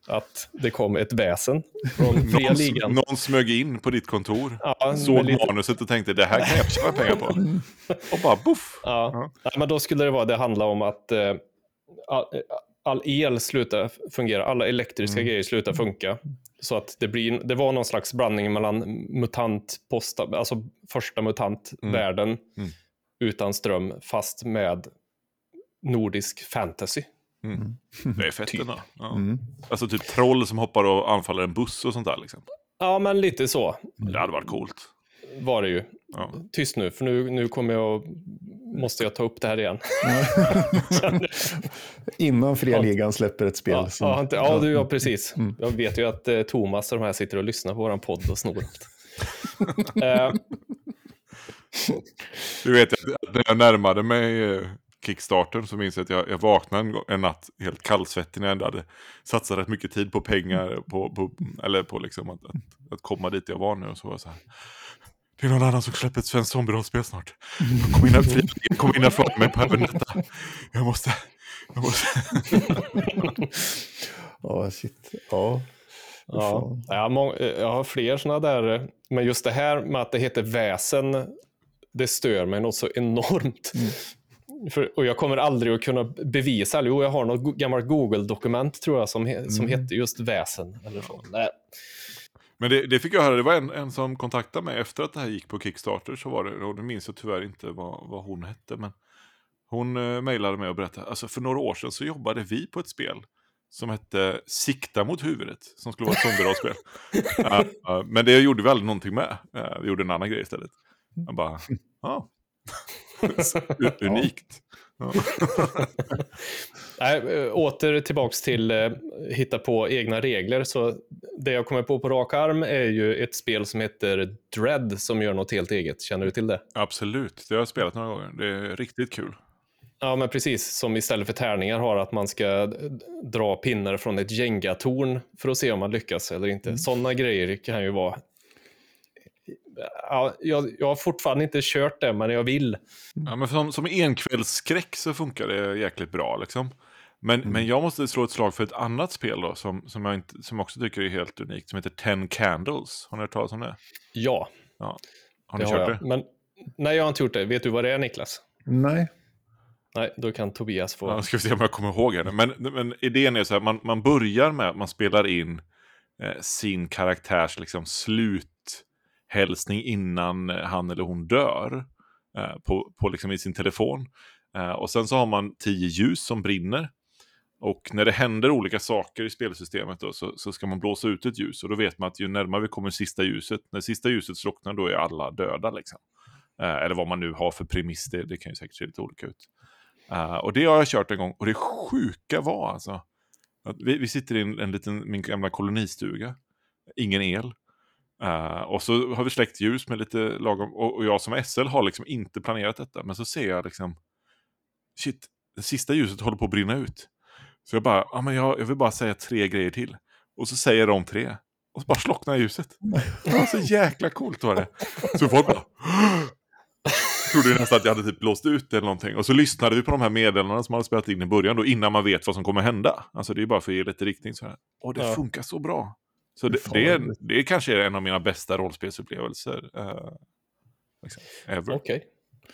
Att det kom ett väsen från fria någon, ligan. Någon smög in på ditt kontor, ja, såg lite... manuset och tänkte det här kan jag tjäna pengar på. och bara boff. Ja. ja. men då skulle det vara, det handla om att eh, all, el slutar fungera, alla elektriska mm. grejer slutar funka. Så att det, blir, det var någon slags blandning mellan mutant, posta, alltså första mutantvärlden mm. mm. utan ström, fast med nordisk fantasy. Mm. mm. Det är fett typ. ja. mm. Alltså typ troll som hoppar och anfaller en buss och sånt där liksom. Ja, men lite så. Det hade varit coolt. Var det ju. Ja. Tyst nu, för nu, nu kommer jag måste jag ta upp det här igen. Innan fria ligan släpper ett spel. Ja, som... ja, inte, ja, du, ja precis. Mm. Jag vet ju att eh, Thomas och de här sitter och lyssnar på vår podd och snor allt. Eh. Du vet, när jag närmade mig eh, Kickstarten så minns jag att jag, jag vaknade en, en natt helt kallsvettig när jag ändå hade satsat rätt mycket tid på pengar, på, på, eller på liksom att, att, att, komma dit jag var nu. Och så var så här, det är någon annan som släpper ett svenskt zombierollspel snart. Kom in här, kom in här för mig på även detta. Jag måste... Jag måste. Ja, shit. Ja. Ja, jag har, jag har fler sådana där, men just det här med att det heter väsen, det stör mig något så enormt. Mm. För, och jag kommer aldrig att kunna bevisa, jo jag har något gammalt Google-dokument tror jag som, he, som mm. hette just väsen. Eller så. Nej. Men det, det, fick jag höra, det var en, en som kontaktade mig efter att det här gick på Kickstarter, så var det, och det minns jag tyvärr inte vad, vad hon hette, men hon uh, mejlade mig och berättade, alltså för några år sedan så jobbade vi på ett spel som hette Sikta mot huvudet, som skulle vara ett zombierollspel. uh, uh, men det gjorde vi aldrig någonting med, uh, vi gjorde en annan grej istället. Jag bara, ja. Unikt. Nej, åter tillbaks till eh, hitta på egna regler. Så det jag kommer på på rak arm är ju ett spel som heter Dread som gör något helt eget. Känner du till det? Absolut, det har jag spelat några gånger. Det är riktigt kul. Ja, men precis. Som istället för tärningar har att man ska dra pinnar från ett Jenga-torn för att se om man lyckas eller inte. Mm. Sådana grejer kan ju vara... Ja, jag, jag har fortfarande inte kört det, men jag vill. Ja, men som, som enkvällsskräck så funkar det jäkligt bra. Liksom. Men, mm. men jag måste slå ett slag för ett annat spel då, som, som jag inte, som också tycker är helt unikt, som heter Ten Candles. Har ni hört talas om det? Ja. ja. Har ni det kört har det? Men, nej, jag har inte gjort det. Vet du vad det är, Niklas? Nej. Nej, då kan Tobias få... Ja, ska vi se om jag kommer ihåg det. Men, men idén är så här, man, man börjar med att man spelar in eh, sin karaktärs liksom, hälsning innan eh, han eller hon dör eh, på, på liksom, i sin telefon. Eh, och sen så har man tio ljus som brinner. Och när det händer olika saker i spelsystemet då, så, så, ska man blåsa ut ett ljus. Och då vet man att ju närmare vi kommer sista ljuset, när sista ljuset slocknar då är alla döda. Liksom. Eh, eller vad man nu har för premiss, det, det kan ju säkert se lite olika ut. Eh, och det har jag kört en gång och det sjuka var alltså att vi, vi sitter i en, en liten, min gamla kolonistuga, ingen el. Uh, och så har vi släckt ljus med lite lagom, och, och, jag som SL har liksom inte planerat detta, men så ser jag liksom, shit, det sista ljuset håller på att brinna ut. Så jag bara, ja men jag, jag vill bara säga tre grejer till. Och så säger de tre. Och så bara slocknar ljuset. Det var så jäkla coolt var det. Så folk bara, trodde nästan att jag hade typ blåst ut eller någonting. Och så lyssnade vi på de här meddelandena som man hade spelat in i början då, innan man vet vad som kommer hända. Alltså det är bara för att ge lite riktning så här. Och det ja. funkar så bra. Så det, det, är, det är kanske en av mina bästa rollspelsupplevelser. Uh, liksom, Okej, okay.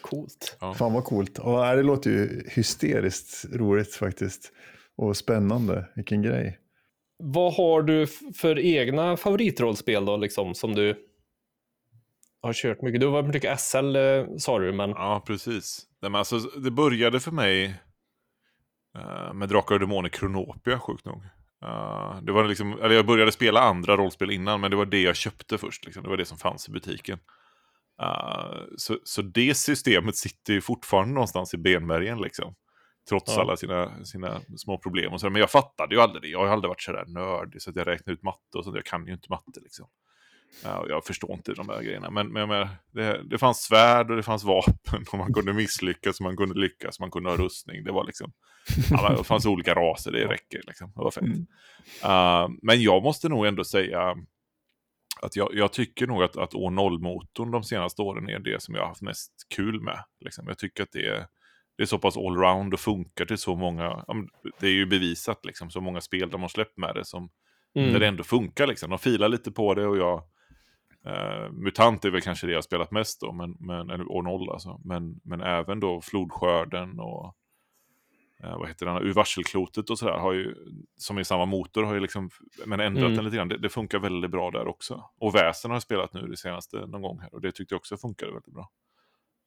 coolt. Ja. Fan vad coolt. Och det låter ju hysteriskt roligt faktiskt. Och spännande, vilken grej. Vad har du för egna favoritrollspel då, liksom, som du har kört mycket. Du har varit mycket SL eh, sa du, men... Ja, precis. Nej, men alltså, det började för mig uh, med Drakar och Demoner Kronopia, sjukt nog. Uh, det var liksom, eller jag började spela andra rollspel innan, men det var det jag köpte först. Liksom. Det var det som fanns i butiken. Uh, så, så det systemet sitter ju fortfarande någonstans i benmärgen, liksom. Trots ja. alla sina, sina små problem och så. Men jag fattade ju aldrig det. Jag har aldrig varit sådär nördig så att jag räknar ut matte och sånt. Jag kan ju inte matte liksom. Ja, jag förstår inte de här grejerna, men, men, men det, det, fanns svärd och det fanns vapen och man kunde misslyckas och man kunde lyckas, man kunde ha rustning. Det var liksom, alla, det fanns olika raser, det räcker liksom. Det var fett. Mm. Uh, men jag måste nog ändå säga att jag, jag tycker nog att, att år 0-motorn de senaste åren är det som jag har haft mest kul med. Liksom. Jag tycker att det är, det är så pass allround och funkar till så många, det är ju bevisat liksom, så många spel de har släppt med det som, mm. där det ändå funkar liksom. De filar lite på det och jag Uh, Mutant är väl kanske det jag spelat mest då, men, men, år 0 alltså. Men, men även då Flodskörden och uh, vad heter den, ur varselklotet och sådär, har ju, som är samma motor, har ju liksom, men ändrat mm. den lite grann. Det, det, funkar väldigt bra där också. Och Väsen har jag spelat nu det senaste någon gång här och det tyckte jag också funkade väldigt bra.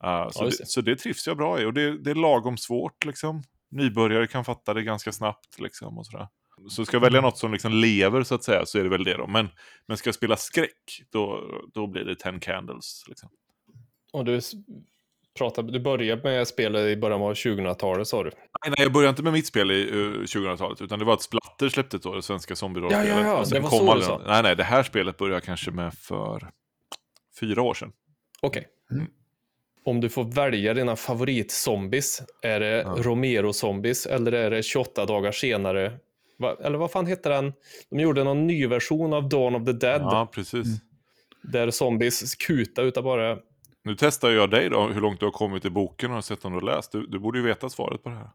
Uh, så, ja, det, så det trivs jag bra i och det, det är lagom svårt liksom. Nybörjare kan fatta det ganska snabbt liksom och sådär. Så ska jag välja något som liksom lever så att säga så är det väl det då. Men, men ska jag spela skräck då, då blir det Ten Candles. Liksom. Och du, pratade, du började med spel i början av 2000-talet sa du? Nej, nej, jag började inte med mitt spel i uh, 2000-talet utan det var att Splatter släppte då, det svenska zombie-rollspelet. Ja, ja, ja, det var så du sa. Nej, nej, det här spelet började jag kanske med för fyra år sedan. Okej. Okay. Mm. Om du får välja dina favoritzombies, är det ja. Romero-zombies eller är det 28 dagar senare eller vad fan hette den? De gjorde någon ny version av Dawn of the Dead. Ja, precis. Mm. Där zombies kuta utav bara... Nu testar jag dig då, hur långt du har kommit i boken och sett om du har läst. Du, du borde ju veta svaret på det här.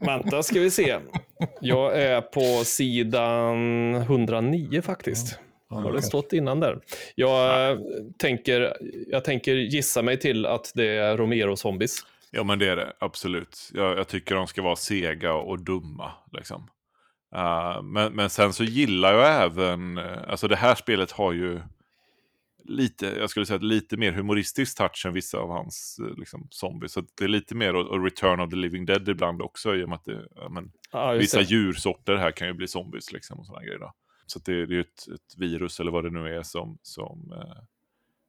Vänta ska vi se. Jag är på sidan 109 faktiskt. Har det stått innan där? Jag, tänker, jag tänker gissa mig till att det är Romero-zombies. Ja men det är det, absolut. Jag, jag tycker de ska vara sega och dumma. Liksom. Uh, men, men sen så gillar jag även, uh, alltså det här spelet har ju lite, jag skulle säga lite mer humoristisk touch än vissa av hans uh, liksom, zombies. Så det är lite mer och, Return of the Living Dead ibland också i och med att det, men, ah, vissa det. djursorter här kan ju bli zombies liksom och sådana grejer. Då. Så det, det är ju ett, ett, virus eller vad det nu är som, som,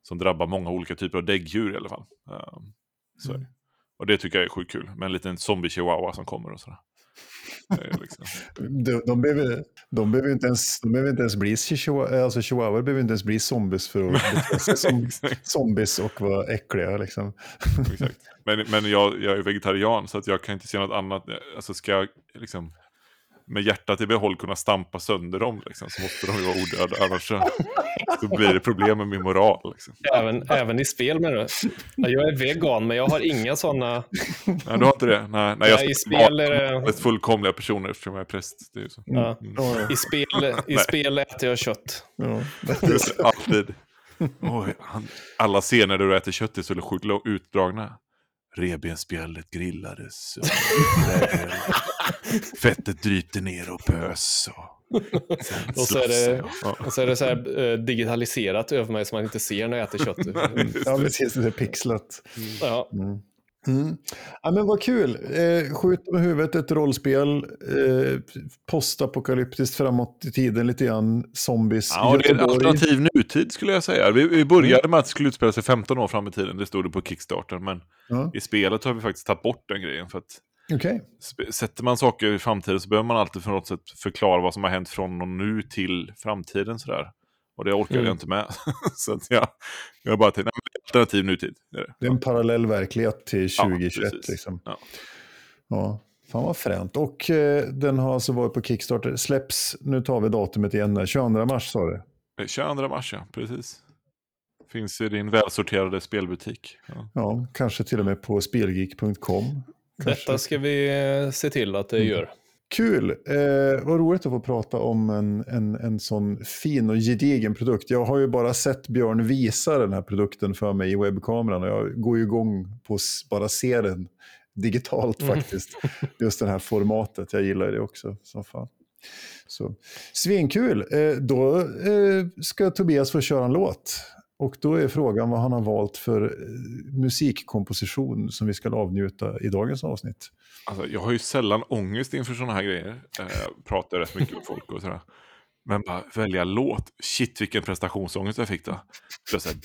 som drabbar många olika typer av däggdjur i alla fall. så mm. Och det tycker jag är sjukt kul, med en liten zombie-chihuahua som kommer och sådär. Liksom. de, de, behöver, de, behöver inte ens, de behöver inte ens bli chihuahua, alltså chihuahua behöver inte ens bli zombies för att som zombies och vara äckliga. Liksom. Exakt. Men, men jag, jag är vegetarian så att jag kan inte se något annat. Alltså ska jag liksom med hjärtat i behåll kunna stampa sönder dem liksom, så måste de ju vara odöda. Annars så, så blir det problem med min moral. Liksom. Även, även i spel med det. Jag är vegan men jag har inga sådana. Nej, du har inte det? Nej, nej jag ska i spel är det... fullkomliga personer eftersom jag är präst. Det är så. Ja. Mm. I, spel, I spel äter jag kött. Ja. Alltid. Oh, alla scener där du äter kött är så sjukt utdragna. Revbensspjället grillades. fettet drypte ner och pös. Och, och, så är det, och så är det så här, uh, digitaliserat över mig så man inte ser när jag äter kött. ja, precis. Det är pixlat. Mm. Ja. Mm. Mm. Ja, men vad kul. Eh, skjut med huvudet, ett rollspel. Eh, postapokalyptiskt framåt i tiden lite grann. Zombies. Ja, det är en alternativ nutid skulle jag säga. Vi, vi började mm. med att det skulle utspela sig 15 år fram i tiden. Det stod det på Kickstarter. Men ja. i spelet har vi faktiskt tagit bort den grejen. För att okay. Sätter man saker i framtiden så behöver man alltid på något sätt förklara vad som har hänt från och nu till framtiden. Sådär. Och det orkade mm. jag inte med. så att jag, jag bara tänkte, nej, alternativ nutid. Det är, det är en parallell verklighet till 2021. Ja, liksom. ja. ja. Fan vad fränt. Och eh, den har alltså varit på Kickstarter. Släpps, nu tar vi datumet igen, 22 mars sa du? 22 mars ja, precis. Finns i din välsorterade spelbutik. Ja, ja kanske till och med på spelgeek.com. Detta ska vi eh, se till att det mm. Kul! Eh, vad roligt att få prata om en, en, en sån fin och gedigen produkt. Jag har ju bara sett Björn visa den här produkten för mig i webbkameran och jag går ju igång på att bara se den digitalt mm. faktiskt. Mm. Just det här formatet, jag gillar det också som fan. Så, svinkul! Eh, då eh, ska Tobias få köra en låt. Och då är frågan vad han har valt för eh, musikkomposition som vi ska avnjuta i dagens avsnitt. Alltså, jag har ju sällan ångest inför sådana här grejer. Jag eh, pratar rätt mycket med folk och sådär. Men bara välja låt. Shit vilken prestationsångest jag fick då.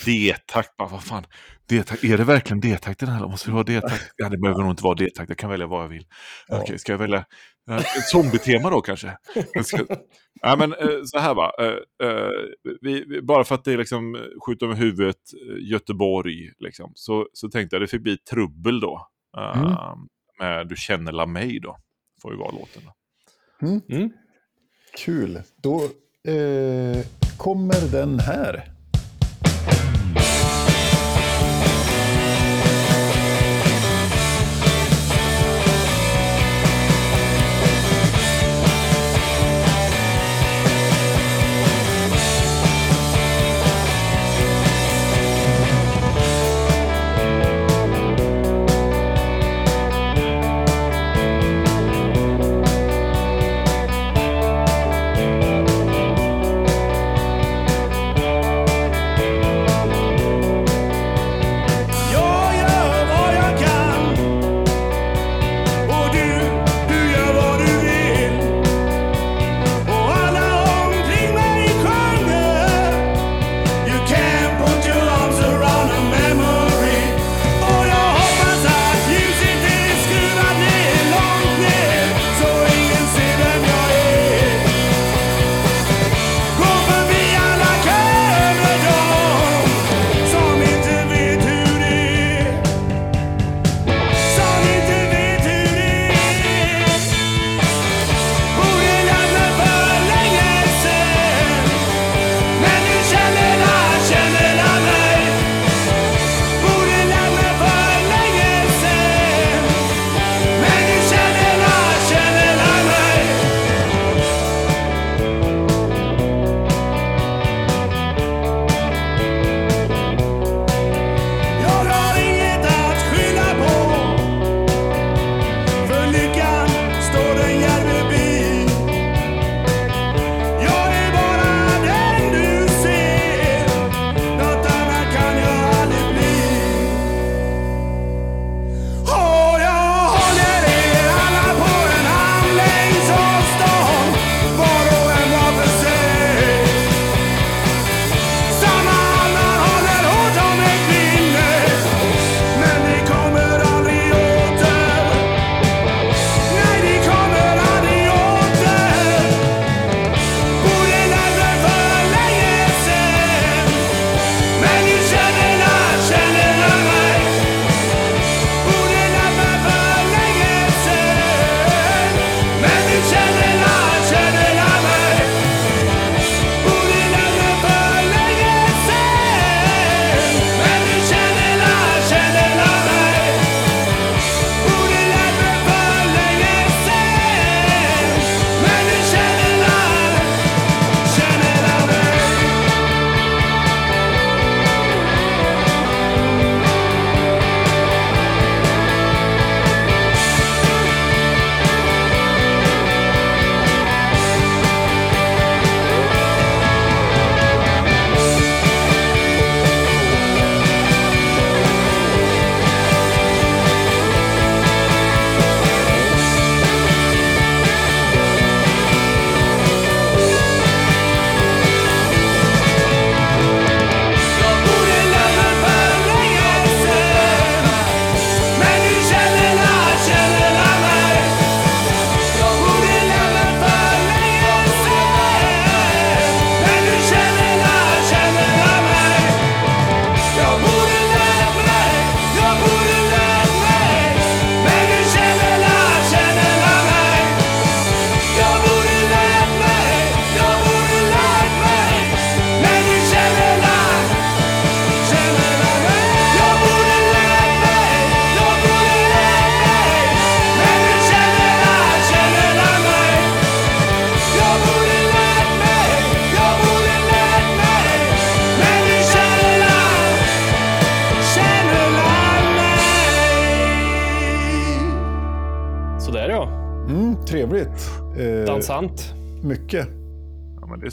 D-takt, vad fan. D-takt, är det verkligen D-takt den här? Måste det vara D-takt? Ja, det behöver nog inte vara D-takt, jag kan välja vad jag vill. Ja. Okej, ska jag välja uh, ett zombie-tema då kanske? Ska... Ja, men uh, så här va. Uh, uh, vi, bara för att det är liksom skjuta med huvudet Göteborg, liksom, så, så tänkte jag det fick bli trubbel då. Mm. Med Du känner la mig då. Får ju vara låten. Då. Mm. Mm. Kul. Då eh, kommer den här.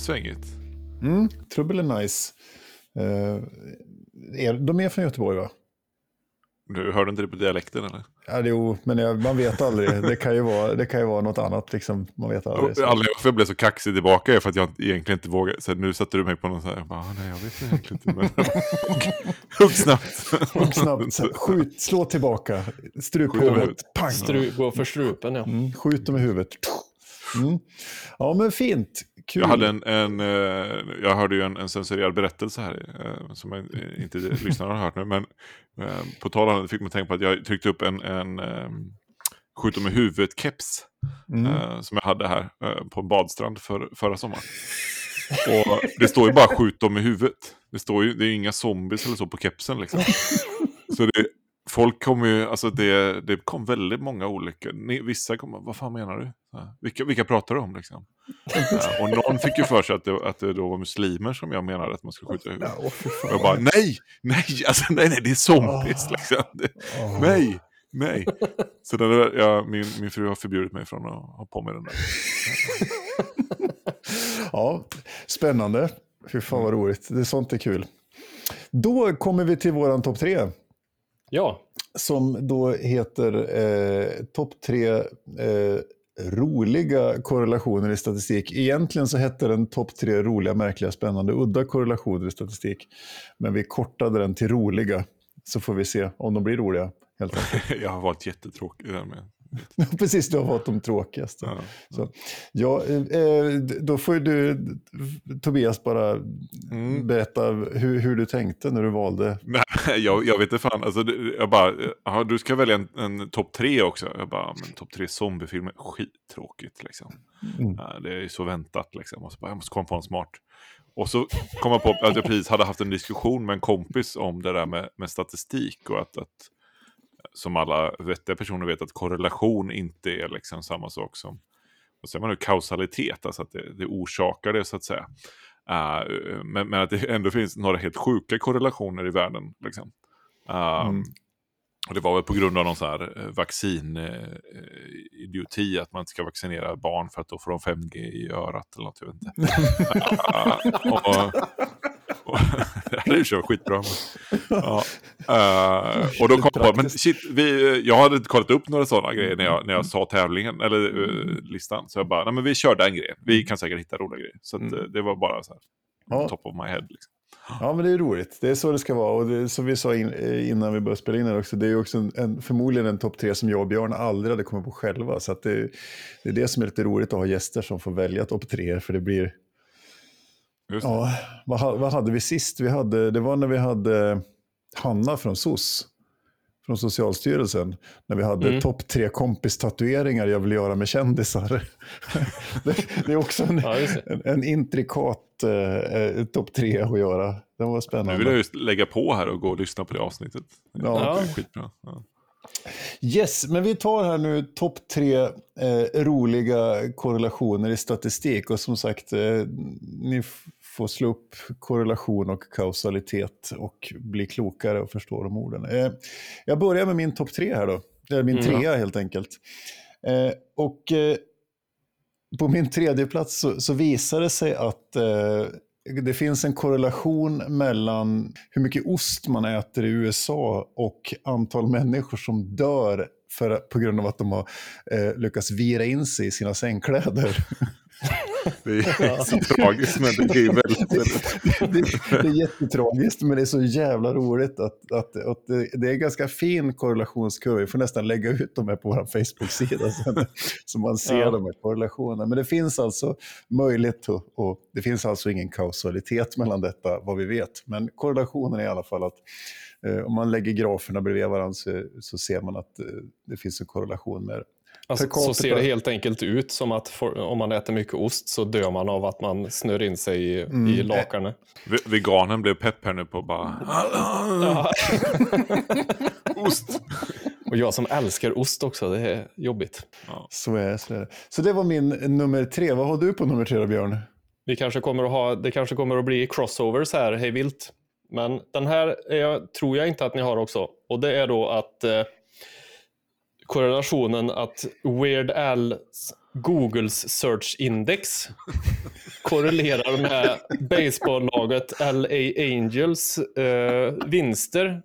Svängigt. Mm, trubbel är nice. Eh, de är från Göteborg va? Du hörde inte det på dialekten eller? Ja, jo, men jag, man vet aldrig. Det kan ju vara, det kan ju vara något annat. Liksom. Man vet aldrig. Anledningen varför jag blev så kaxig tillbaka är för att jag egentligen inte vågar. Så nu satte du mig på någon så här, jag bara, nej jag vet egentligen inte. Men... Hugg snabbt. Hugg snabbt. Skjut, slå tillbaka. Strup på huvudet. Pang. Stru, gå för strupen ja. Mm, skjut dem i huvudet. Mm. Ja men fint. Kul. Jag, hade en, en, eh, jag hörde ju en, en censurerad berättelse här eh, som jag inte lyssnarna har hört nu. Men eh, på tal om det fick mig tänka på att jag tryckte upp en, en skjut i huvudet-keps mm. som jag hade här på en badstrand för, förra sommaren. Och det står ju bara skjut dem i huvudet. Det, står ju, det är ju inga zombies eller så på kepsen liksom. Så det, folk kommer ju, alltså det, det kom väldigt många olika, vissa kommer, vad fan menar du? Vilka, vilka pratar du om liksom? och någon fick ju för sig att det, att det då var muslimer som jag menade att man skulle skjuta i huvudet. och jag bara, nej, nej, alltså nej, nej, det är zombies oh. liksom. Det, oh. Nej, nej. Så den där, ja, min, min fru har förbjudit mig från att ha på mig den där. ja, spännande. Fy fan vad roligt. Det är sånt är kul. Då kommer vi till våran topp tre. Ja. Som då heter eh, topp tre eh, roliga korrelationer i statistik. Egentligen så hette den topp tre roliga, märkliga, spännande, udda korrelationer i statistik. Men vi kortade den till roliga, så får vi se om de blir roliga. Helt Jag har varit jättetråkig där med. Precis, du har varit de tråkigaste. Ja, Så, ja, eh, då får du, Tobias, bara mm. berätta hur, hur, du tänkte när du valde. Nej, jag, jag vet inte fan. Alltså, jag bara, aha, du ska välja en, en topp tre också. Jag bara, men topp tre zombiefilmer, skittråkigt liksom. Mm. Det är så väntat liksom. Och så bara, jag måste komma på en smart. Och så kom jag på att jag precis hade haft en diskussion med en kompis om det där med, med statistik och att, att som alla vettiga personer vet att korrelation inte är liksom samma sak som vad säger man nu, kausalitet, alltså att det, det orsakar det så att säga. Uh, men, men, att det ändå finns några helt sjuka korrelationer i världen. Liksom. Uh, mm. Och det var väl på grund av någon sån här eh, vaccinidioti, att man inte ska vaccinera barn för att då får de 5G i örat eller något, jag vet inte. uh, och, det hade ju kört skitbra. Ja. uh, och då kom jag på, men shit, vi, jag hade kollat upp några sådana grejer när jag, när jag sa tävlingen, eller uh, listan. Så jag bara, nej men vi kör den grejen. Vi kan säkert hitta roliga grejer. Så att, mm. det var bara så här, ja. top of my head. Liksom. Ja, men det är roligt. Det är så det ska vara. Och det, som vi sa in, eh, innan vi började spela in här också, det är också en, en, förmodligen en topp tre som jag och Björn aldrig hade kommit på själva. Så det, det, är det som är lite roligt att ha gäster som får välja topp tre, för det blir Ja, vad, vad, hade vi sist? Vi hade, det var när vi hade Hanna från SOS, från Socialstyrelsen. När vi hade mm. topp tre kompis-tatueringar jag vill göra med kändisar. det, det, är också en, ja, en, en intrikat eh, topp tre att göra. Det var spännande. Nu vill jag just lägga på här och gå och lyssna på det avsnittet. Ja. Det skitbra. Ja. Yes, men vi tar här nu topp tre eh, roliga korrelationer i statistik. Och som sagt, eh, ni få slå upp korrelation och kausalitet och bli klokare och förstå de orden. Eh, jag börjar med min topp tre här då, eller min mm. trea helt enkelt. Eh, och eh, på min tredje plats så, så visar det sig att eh, det finns en korrelation mellan hur mycket ost man äter i USA och antal människor som dör för, på grund av att de har eh, lyckats vira in sig i sina sängkläder. Det är så tragiskt, men det är väldigt... det, det, är jättetragiskt, men det är så jävla roligt att, att, att det, det, är en ganska fin korrelationskurva. Vi får nästan lägga ut dem här på vår Facebook-sida sen, så man ser ja. de här korrelationerna. Men det finns alltså möjlighet och, och det finns alltså ingen kausalitet mellan detta, vad vi vet. Men korrelationen är i alla fall att eh, om man lägger graferna bredvid varandra så, så ser man att eh, det finns en korrelation med Alltså, så ser det helt enkelt ut som att for, om man äter mycket ost så dör man av att man snör in sig i, mm. i lakanet. Veganen blev pepp här nu på bara... Ja. ost! Och jag som älskar ost också, det är jobbigt. Ja. Så, är, så är det. Så det var min nummer tre. Vad har du på nummer tre då, Björn? Vi kanske kommer att ha, det kanske kommer att bli crossovers här, hej vilt. Men den här är, tror jag inte att ni har också. Och det är då att eh, korrelationen att Weird Al's Googles search index korrelerar med baseballlaget LA Angels eh, vinster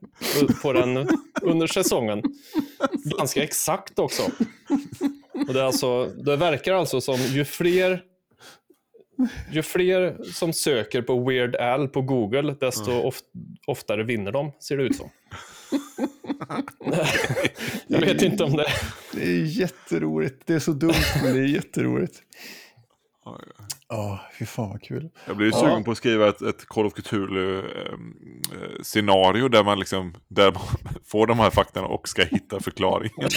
på den under säsongen. Ganska exakt också. Och det, är alltså, det verkar alltså som ju fler ju fler som söker på Weird Al på Google, desto of oftare vinner de, ser det ut som. jag vet inte om det... Det är jätteroligt. Det är så dumt, men det är jätteroligt. Ja, oh, fy fan vad kul. Jag blir ju sugen ja. på att skriva ett, ett Call of Cthulhu-scenario ehm, eh, där man liksom där man får de här faktorna och ska hitta förklaringen.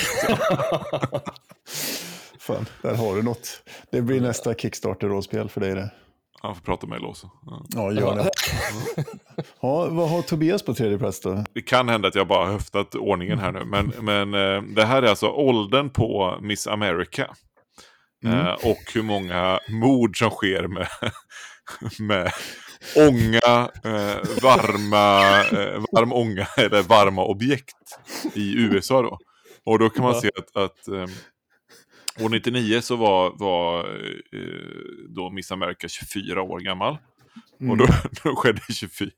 fan, där har du något. Det blir nästa Kickstarter-rådspel för dig det. Jag får prata med Elo också. Ja, ja gör det. ja, vad har Tobias på tredje plats då? Det kan hända att jag bara har höftat ordningen här nu. Men, men eh, det här är alltså åldern på Miss America. Mm. Eh, och hur många mord som sker med, med ånga, eh, varma, varm ånga eller varma objekt i USA då. Och då kan man se att, att År 99 så var, var eh, då Miss America 24 år gammal. Mm. Och då, då skedde 24,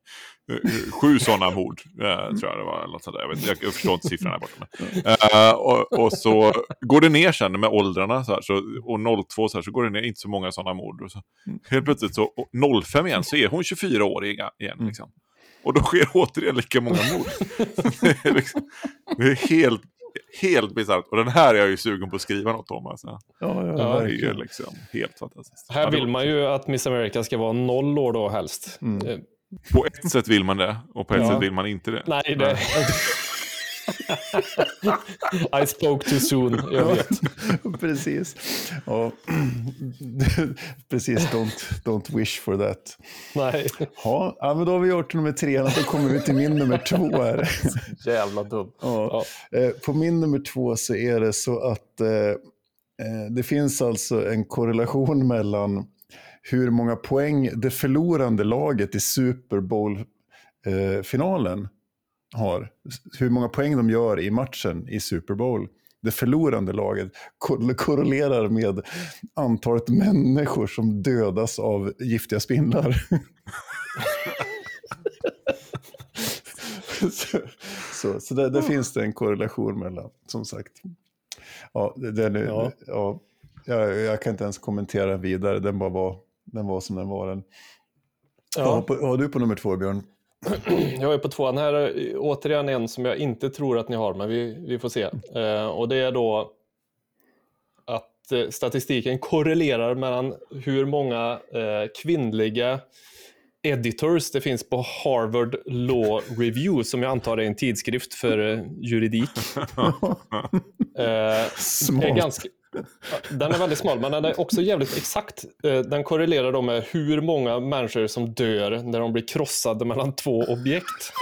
eh, sju sådana mord, eh, tror jag det var. Eller något sånt där. Jag, vet, jag, förstår inte siffrorna här borta. Men, eh, och, och, så går det ner sen med åldrarna. Så här, så, och 02 så, här, så går det ner, inte så många sådana mord. Och så, mm. helt plötsligt så 05 igen så är hon 24 år igen. Mm. Liksom. Och då sker återigen lika många mord. det, är liksom, det är helt helt bisarrt. Och den här är jag ju sugen på att skriva något om. Alltså. Ja, ja, det är liksom helt fantastiskt. Här vill man ju att Miss America ska vara noll år då helst. Mm. Eh, på ett sätt vill man det och på ett ja. sätt vill man inte det. Nej, det... I spoke too soon, jag vet. precis. Ja. precis, don't, don't wish for that. Nej. Ja, men då har vi gjort nummer tre, då kommer vi till min nummer två här. Jävla dum. Ja. ja. Eh, på min nummer två så är det så att eh, eh, det finns alltså en korrelation mellan hur många poäng det förlorande laget i Super Bowl-finalen har, hur många poäng de gör i matchen i Super Bowl, det förlorande laget, korrelerar med antalet människor som dödas av giftiga spindlar. så så, så där, där finns det en korrelation mellan, som sagt. Ja, den ja. ja jag, jag, kan inte ens kommentera vidare, den bara var, den var som den var. Den. Ja. Vad har du på nummer två, Björn? Jag är på tvåan här, återigen en som jag inte tror att ni har, men vi, vi får se. Eh, och det är då att eh, statistiken korrelerar mellan hur många eh, kvinnliga editors det finns på Harvard Law Review, som jag antar är en tidskrift för eh, juridik. eh, Smart. Är ganska, den är väldigt smal, men den är också jävligt exakt. Eh, den korrelerar då med hur många människor som dör när de blir krossade mellan två objekt.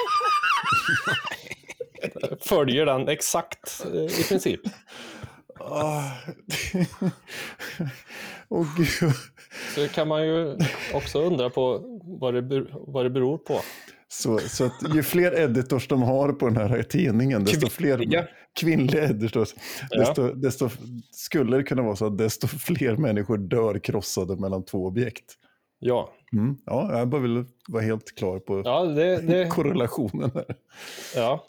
Följer den exakt eh, i princip. oh, Gud. Så kan man ju också undra på vad det, vad det beror på. Så, så att ju fler editors de har på den här tidningen, desto fler kvinnliga editors, ja. desto, desto skulle det kunna vara så att desto fler människor dör krossade mellan två objekt. Ja. Mm, ja, jag bara vill vara helt klar på ja, det, det... korrelationen. Här. Ja.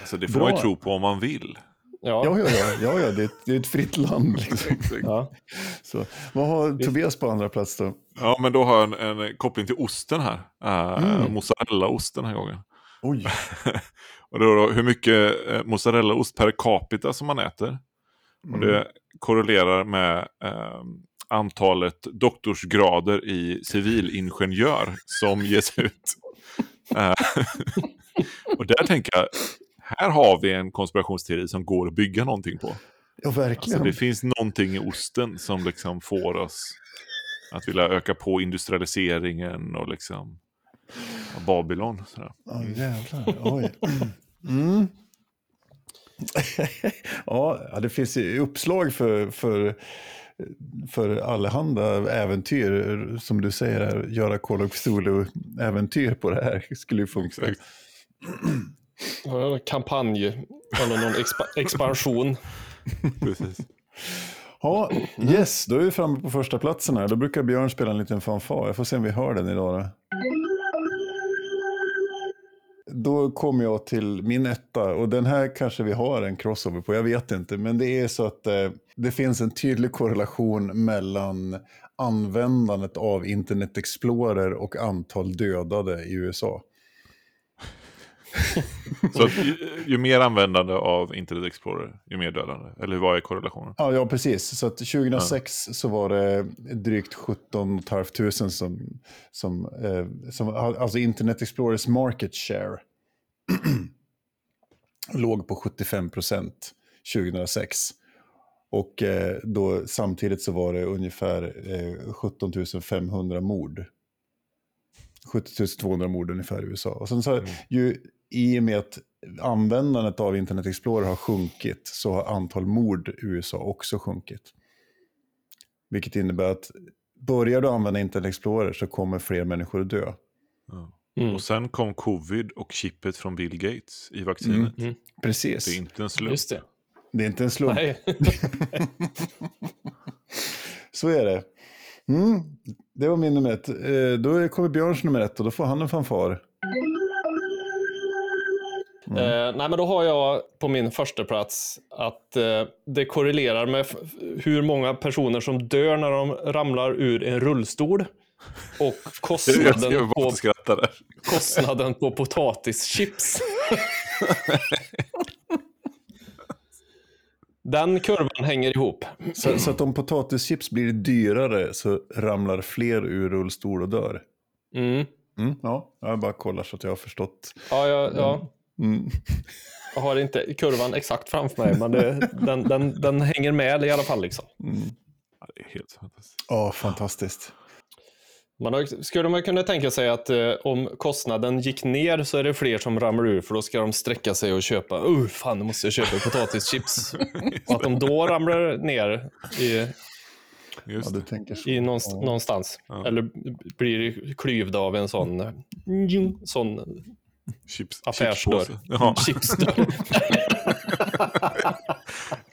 Alltså det får Bra. man ju tro på om man vill. Ja, ja, ja, ja, ja det, är ett, det är ett fritt land. Liksom. ja. Så, vad har Tobias på andra plats då? Ja, men då har jag en, en koppling till osten här. Uh, mm. Mozzarellaost den här gången. Oj. och då, då, hur mycket uh, mozzarellaost per capita som man äter. Mm. Och det mm. korrelerar med uh, antalet doktorsgrader i civilingenjör som ges ut. och där tänker jag, här har vi en konspirationsteori som går att bygga någonting på. Ja, verkligen. Alltså, det finns någonting i osten som liksom får oss att vilja öka på industrialiseringen och liksom Babylon. Ja, oh, jävlar. Oj. Mm. ja, det finns ju uppslag för, för, för allehanda äventyr. Som du säger, göra Call of Cthulhu-äventyr på det här skulle ju funka. kampanj eller någon expa expansion. Precis. Ja, yes, då är vi framme på första platsen här. Då brukar Björn spela en liten fanfar. Jag får se om vi hör den idag. Då, då kommer jag till min etta och den här kanske vi har en crossover på, jag vet inte. Men det är så att eh, det finns en tydlig korrelation mellan användandet av Internet Explorer och antal dödade i USA. Så att ju, ju, mer användande av Internet Explorer, ju mer dödande? Eller vad är korrelationen? Ja, ja precis. Så att 2006 ja. så var det drygt 17 500 som, som, eh, som, alltså Internet Explorers market share låg på 75 procent 2006. Och eh, då, samtidigt så var det ungefär eh, 17 500 mord. 70 200 mord ungefär i USA. Och sen så, mm. ju, i och med att användandet av Internet Explorer har sjunkit så har antal mord i USA också sjunkit. Vilket innebär att börjar du använda Internet Explorer så kommer fler människor att dö. Mm. Och sen kom covid och chippet från Bill Gates i vaccinet. Mm. Precis. Det är inte en slump. Just det. det är inte en slump. så är det. Mm. Det var min nummer ett. Eh, då kommer Björns nummer ett och då får han en fanfar. Mm. Eh, nej, men då har jag på min första plats att eh, det korrelerar med hur många personer som dör när de ramlar ur en rullstol. Och kostnaden, på, kostnaden på potatischips. Den kurvan hänger ihop. Så, så, att om potatischips blir dyrare så ramlar fler ur rullstol och dör? Mm. Mm, ja, jag bara kollar så att jag har förstått. Ja, ja, ja. Mm. Jag har inte kurvan exakt framför mig, men det, den, den, den hänger med i alla fall. Liksom. Mm. Ja, det är helt fantastiskt. Ja, fantastiskt. Man har, skulle man kunna tänka sig att eh, om kostnaden gick ner så är det fler som ramlar ur för då ska de sträcka sig och köpa, uh, fan nu måste jag köpa potatischips. och att de då ramlar ner i, Just ja, i någonstans. Ja. någonstans. Ja. Eller blir klyvda av en sån, sån Chips, affärsdörr. Ja. Chipsdörr.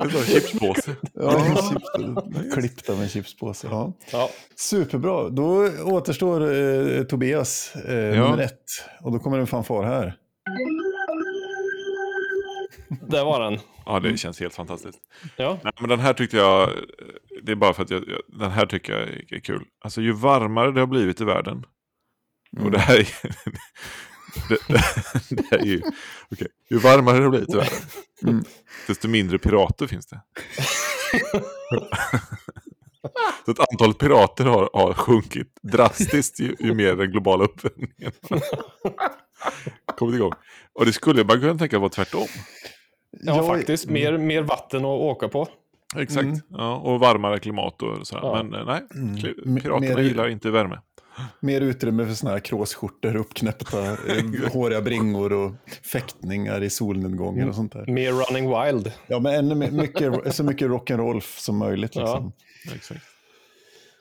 chipspåse. Ja, chips, klippt av en chipspåse. Ja. Ja. Superbra. Då återstår eh, Tobias, eh, ja. nummer ett. Och då kommer en fanfar här. Där var den. Ja, det känns helt fantastiskt. Ja. Nej, men den här tyckte jag, det är bara för att jag, den här tycker jag är kul. Alltså ju varmare det har blivit i världen, mm. och det här är, det, det, är ju, okay. Ju varmare det blir tyvärr, mm. desto mindre pirater finns det. Så att antalet pirater har, har sjunkit drastiskt ju, ju mer den globala uppvärmningen kommit igång. Och det skulle man kunna tänka vara tvärtom. Ja, ja faktiskt. Mm. Mer, mer vatten att åka på. Exakt, mm. ja, och varmare klimat och sådär. Ja. Men eh, nej, mm. piraterna mer, gillar inte värme. Mer utrymme för sådana här kråsskjortor, uppknäppta håriga bringor och fäktningar i solnedgången och sånt där. Mer running wild. Ja, men ännu mycket, så mycket rock'n'roll som möjligt. Liksom. Ja, exakt.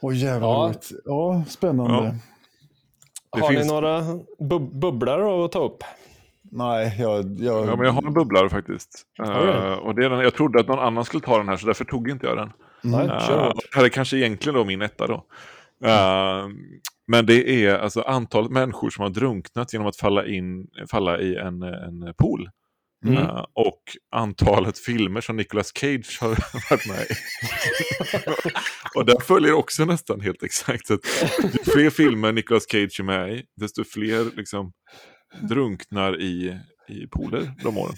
Åh jävlar ja. ja, spännande. Ja. Har finns... ni några bub bubblor att ta upp? Nej, jag... jag... Ja, men jag har en bubblare faktiskt. Uh, och det är den, jag trodde att någon annan skulle ta den här, så därför tog inte jag den. Nej, uh, det här är kanske egentligen då min etta då. Uh, men det är alltså antalet människor som har drunknat genom att falla, in, falla i en, en pool. Mm. Uh, och antalet filmer som Nicolas Cage har varit med i. och där följer också nästan helt exakt. Så ju fler filmer Nicolas Cage är med i, desto fler liksom, drunknar i, i pooler de åren.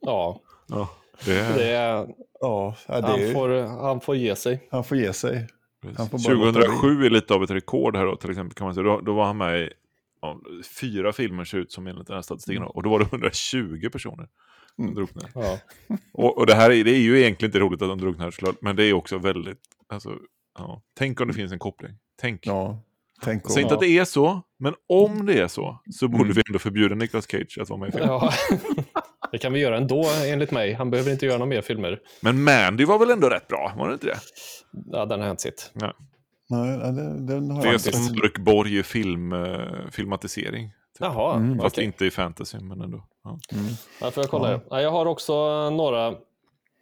Ja. ja det är... Det är... Ja, det är... Han, får, han får ge sig. Han får ge sig. 2007 är lite av ett rekord här då, till exempel. Kan man säga. Då, då var han med i ja, fyra filmer ser ut som enligt den här statistiken. Mm. Och då var det 120 personer som mm. drunknade. Ja. Och, och, det här är, det är ju egentligen inte roligt att de drunknar men det är också väldigt, alltså, ja. tänk om det finns en koppling. Tänk. Ja. Tänk Säg inte att det är så, men om det är så, så borde mm. vi ändå förbjuda Nicolas Cage att vara med i filmen. Ja. Det kan vi göra ändå, enligt mig. Han behöver inte göra några mer filmer. Men Mandy var väl ändå rätt bra? Var det inte det? Ja, den har jag inte sett. Nej. Nej, den, den har det är som Mörk Borg film, uh, filmatisering. Typ. Jaha, mm. Fast okay. inte i fantasy, men ändå. Ja. Mm. Ja, får jag kolla. Ja. jag har också några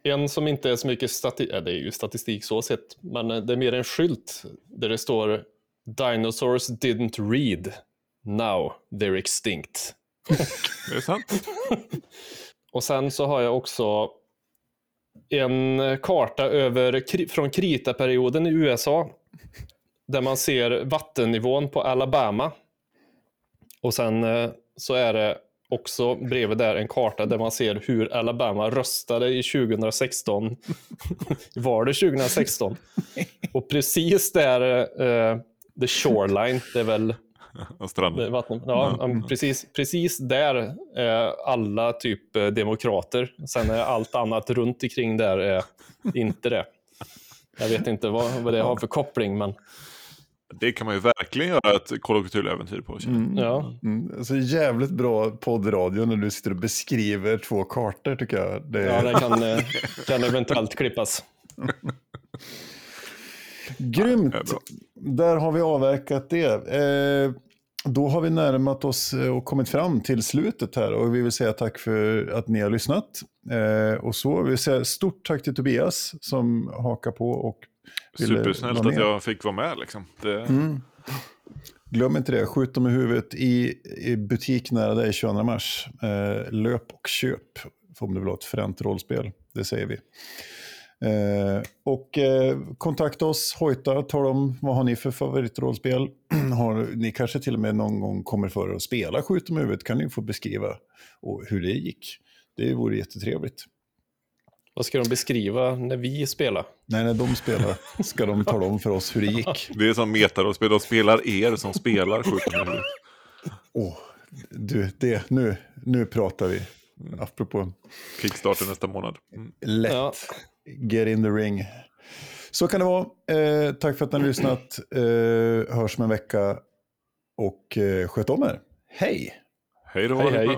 en som inte är så mycket statistik, ja, det är ju statistik så sett, men det är mer en skylt där det står Dinosaurs didn't read. Now they're extinct. Det är sant. Och sen så har jag också en karta över, från kritaperioden i USA. Där man ser vattennivån på Alabama. Och sen eh, så är det också bredvid där en karta där man ser hur Alabama röstade i 2016. Var det 2016? Och precis där, uh, the shoreline, det är väl stranden. Vatten, ja, mm. precis, precis där är alla typ eh, demokrater. Sen är allt annat runt omkring där är inte det. Jag vet inte vad, vad det har för koppling, men... Det kan man ju verkligen göra ett Call of äventyr på. Mm. Ja. Mm. Alltså, jävligt bra poddradio när du sitter och beskriver två kartor tycker jag. Det... Ja, det kan, eh, kan eventuellt klippas. Grymt! Där har vi avverkat det. Eh, då har vi närmat oss eh, och kommit fram till slutet här och vi vill säga tack för att ni har lyssnat. Eh, och så vill säga stort tack till Tobias som hakar på och Supersnällt att jag fick vara med liksom. Det... Mm. Glöm inte det, skjut dem i huvudet i, i butik nära dig 22 mars. Eh, löp och köp om du vill ha ett fränt rollspel, det säger vi. Eh, och eh, kontakta oss, hojta, tala om vad har ni för favoritrollspel. har ni kanske till och med någon gång kommer för att spela Skjut om huvudet kan ni få beskriva och hur det gick. Det vore jättetrevligt. Vad ska de beskriva när vi spelar? Nej, när de spelar ska de tala om för oss hur det gick. Det är som metarollspel, de spelar er som spelar Skjut om huvudet. Åh, du, det, nu, nu pratar vi. Apropå... Kickstarter nästa månad. Mm. Lätt. Ja. Get in the ring. Så kan det vara. Eh, tack för att ni har lyssnat. Eh, hörs om en vecka. Och eh, sköt om er. Hej! Hej då. Hej, hej.